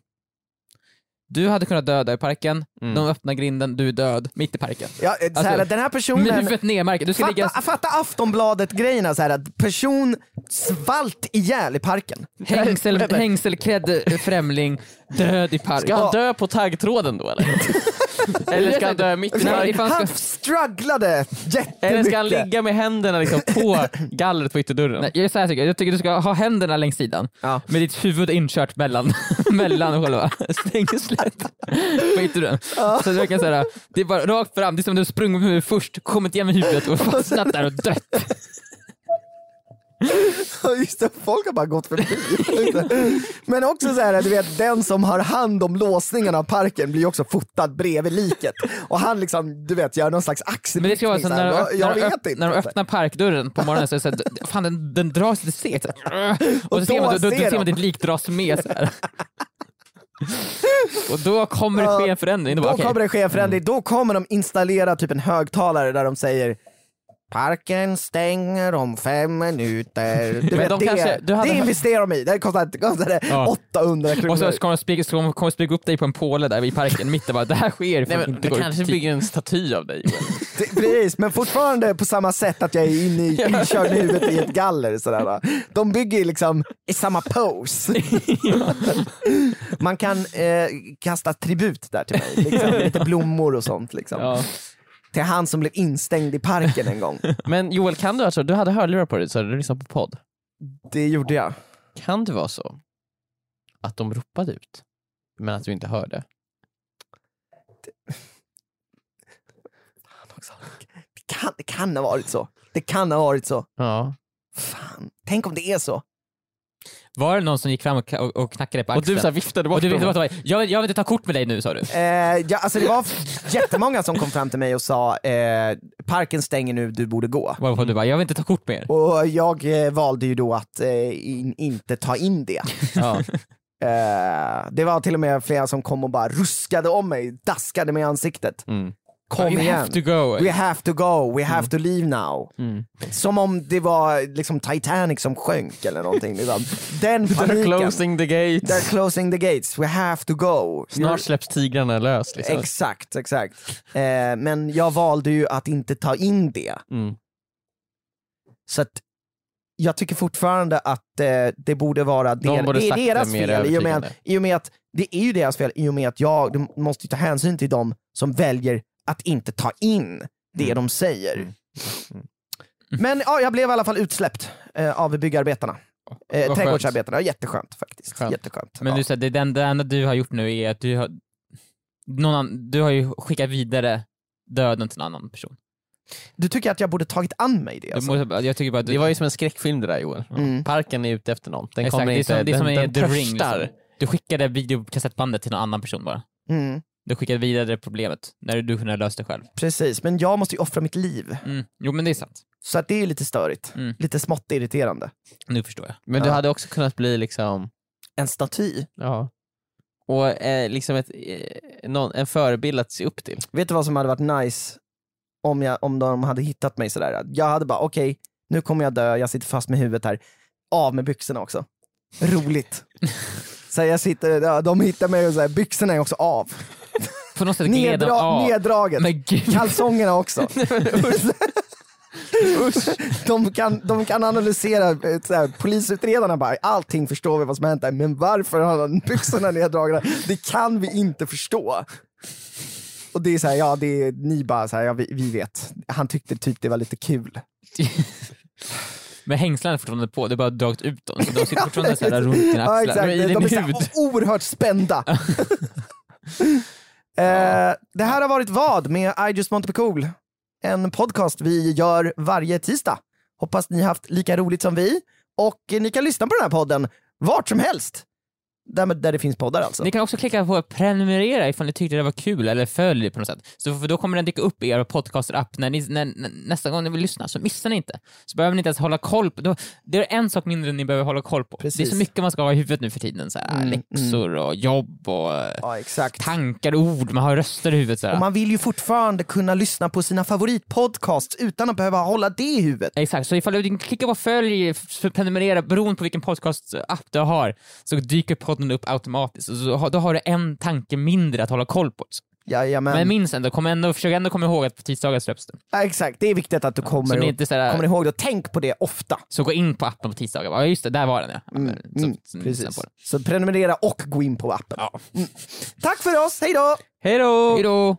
Du hade kunnat döda i parken, Mm. de öppnar grinden, du är död, mitt i parken. Ja, eh, så här, Alltså, den här Med personen... huvudet marken, du ska ligga... Fatta, fatta Aftonbladet-grejerna, så här, att person svalt ihjäl i parken. Hängsel, hängselklädd främling, död i parken. Ska han dö på taggtråden då eller? eller ska han dö mitt i Nej, ifall- Han strugglade jättemycket. Eller ska han ligga med händerna liksom på gallret på ytterdörren? Nej, jag, är så här, tycker jag. jag tycker du ska ha händerna längs sidan, Ja. med ditt huvud inkört mellan, mellan själva stängslet på ytterdörren. Så det verkar såhär, det är bara rakt fram, det är som om du sprungit med huvudet först, kommit igen med huvudet och fastnat där och dött. Just det, folk har bara gått förbi. Men också så här, du vet, den som har hand om låsningen av parken blir också fotad bredvid liket. Och han liksom, du vet, gör någon slags axelryckning. Men det ska vara så så när, du, jag, vet inte. när du öppnar parkdörren på morgonen så är det såhär, fan den, den dras lite segt. så. Och, Och så ser då man, då, då, då ser man de. ditt lik dras med så här. Och då kommer det ske en förändring. Då, Då okej. kommer det ske en förändring, då kommer de installera typ en högtalare där de säger Parken stänger om fem minuter. Du vet, de det, kanske- du hade- det investerar de i. Det kostade, kostade Ja. 800 kronor. Och så kommer de spika, de kommer spika upp dig på en påle där vid parken, mitt bara, det här sker Nej, men, du går kanske bygger en staty av dig. Det- Precis, men fortfarande på samma sätt att jag är inne i, inkörd i huvudet i ett galler. Sådär, va. De bygger liksom i samma pose. Man kan eh, kasta tribut där till mig, liksom, lite blommor och sånt. Liksom. Ja. Till han som blev instängd i parken en gång. Men Joel, kan du alltså, du hade hörlurar på dig så du lyssnade på podd. Det gjorde jag. Kan det vara så att de ropade ut, men att du inte hörde? Också. Det kan, det kan ha varit så. Det kan ha varit så. Ja. Fan, tänk om det är så. Var det någon som gick fram och, och, och knackade på Och axeln? du så här viftade bort och du, dem. vet vad, jag, jag vill inte ta kort med dig nu sa du. Eh, ja, alltså det var jättemånga som kom fram till mig och sa eh, parken stänger nu, du borde gå. Varpå du bara, jag vill inte ta kort med er. Och jag eh, valde ju då att eh, in, inte ta in det. Ja. Eh, det var till och med flera som kom och bara ruskade om mig, daskade mig i ansiktet. Mm. Kom you igen. have to go. We have to go, we have to leave now. Mm. Som om det var liksom Titanic som sjönk eller någonting. Liksom. Den They're paniken. closing the gates. They're closing the gates, we have to go. Snart släpps tigrarna lös. Liksom. Exakt, exakt. Eh, men jag valde ju att inte ta in det. Mm. Så att jag tycker fortfarande att eh, det borde vara De der, borde det är deras fel i och, med, i och med att det är ju deras fel i och med att jag de måste ta hänsyn till dem som väljer att inte ta in det Mm. de säger. Mm. Men ja, jag blev i alla fall utsläppt eh, av byggarbetarna. Eh, trädgårdsarbetarna, jätteskönt faktiskt. Skönt. Jätteskönt. Men ja. du säger, det, den, det enda du har gjort nu är att du har, någon annan, du har ju skickat vidare döden till en annan person. Du tycker att jag borde tagit an mig det? Alltså? måste, jag tycker bara du, Det var ju som en skräckfilm det där Joel. Mm. Parken är ute efter någon. Den Exakt, kommer det är inte, som, det är den, som är den The Ring. törstar. Liksom. Du skickade videokassettbandet till någon annan person bara. Mm, Du skickade vidare problemet, när du kunde ha löst det själv. precis, men jag måste ju offra mitt liv. Mm. Jo men det är sant. Så att det är lite störigt. Mm. Lite smått irriterande. Nu förstår jag. Men du Ja. hade också kunnat bli liksom, En staty. ja. Och eh, liksom ett, eh, någon, en förebild att se upp till. Vet du vad som hade varit nice om, jag, om de hade hittat mig sådär? Jag hade bara, okej, nu kommer jag dö, jag sitter fast med huvudet här. Av med byxorna också. Roligt. så jag sitter, ja, de hittar mig och så här, byxorna är också av. På något sätt gled Nedra, av. neddraget. Men gud. Kalsongerna också. de, kan, de kan analysera, eh, så här, polisutredarna bara, allting förstår vi vad som hänt där, men varför har han byxorna neddragna? Det kan vi inte förstå. Och det är så här, ja det är, ni bara så här, ja vi, vi vet. Han tyckte typ det var lite kul. Men hängslarna är fortfarande på, det är bara dragit ut dem. Så de sitter fortfarande så här runt dina Ja, axlar. exakt. Men i De är så hud. här oerhört spända. eh, det här har varit vad med I just want to be cool. En podcast vi gör varje tisdag. Hoppas ni haft lika roligt som vi. Och eh, ni kan lyssna på den här podden vart som helst. Där, där det finns poddar alltså. Ni kan också klicka på prenumerera ifall ni tyckte det var kul eller följ på något sätt. Så för då kommer den dyka upp i er podcaster-app när ni, när, nästa gång ni vill lyssna, så missar ni inte. Så behöver ni inte ens hålla koll på, då, det är en sak mindre ni behöver hålla koll på. Det är Precis. så mycket man ska ha i huvudet nu för tiden, så här, Mm, läxor och jobb och eh, Ja, tankar, ord, man har röster i huvudet. Så här. Och man vill ju fortfarande kunna lyssna på sina favoritpodcasts utan att behöva hålla det i huvudet. Exakt, så ifall du klickar på följ, prenumerera, beroende på vilken podcast-app du har, så dyker podden upp automatiskt. Och så, då har du en tanke mindre att hålla koll på. Jajamän. Men minns ändå, kom ändå, försök ändå komma ihåg att på tisdagar släpps det. Ja, exakt, det är viktigt att du kommer, och, inte så här, kommer ihåg det och tänk på det ofta. Så gå in på appen på tisdagar. Ja just det, där var den ja. ja. men, så, Mm, så, precis. Så prenumerera och gå in på appen. Ja. Tack för oss, hej då! Hej då!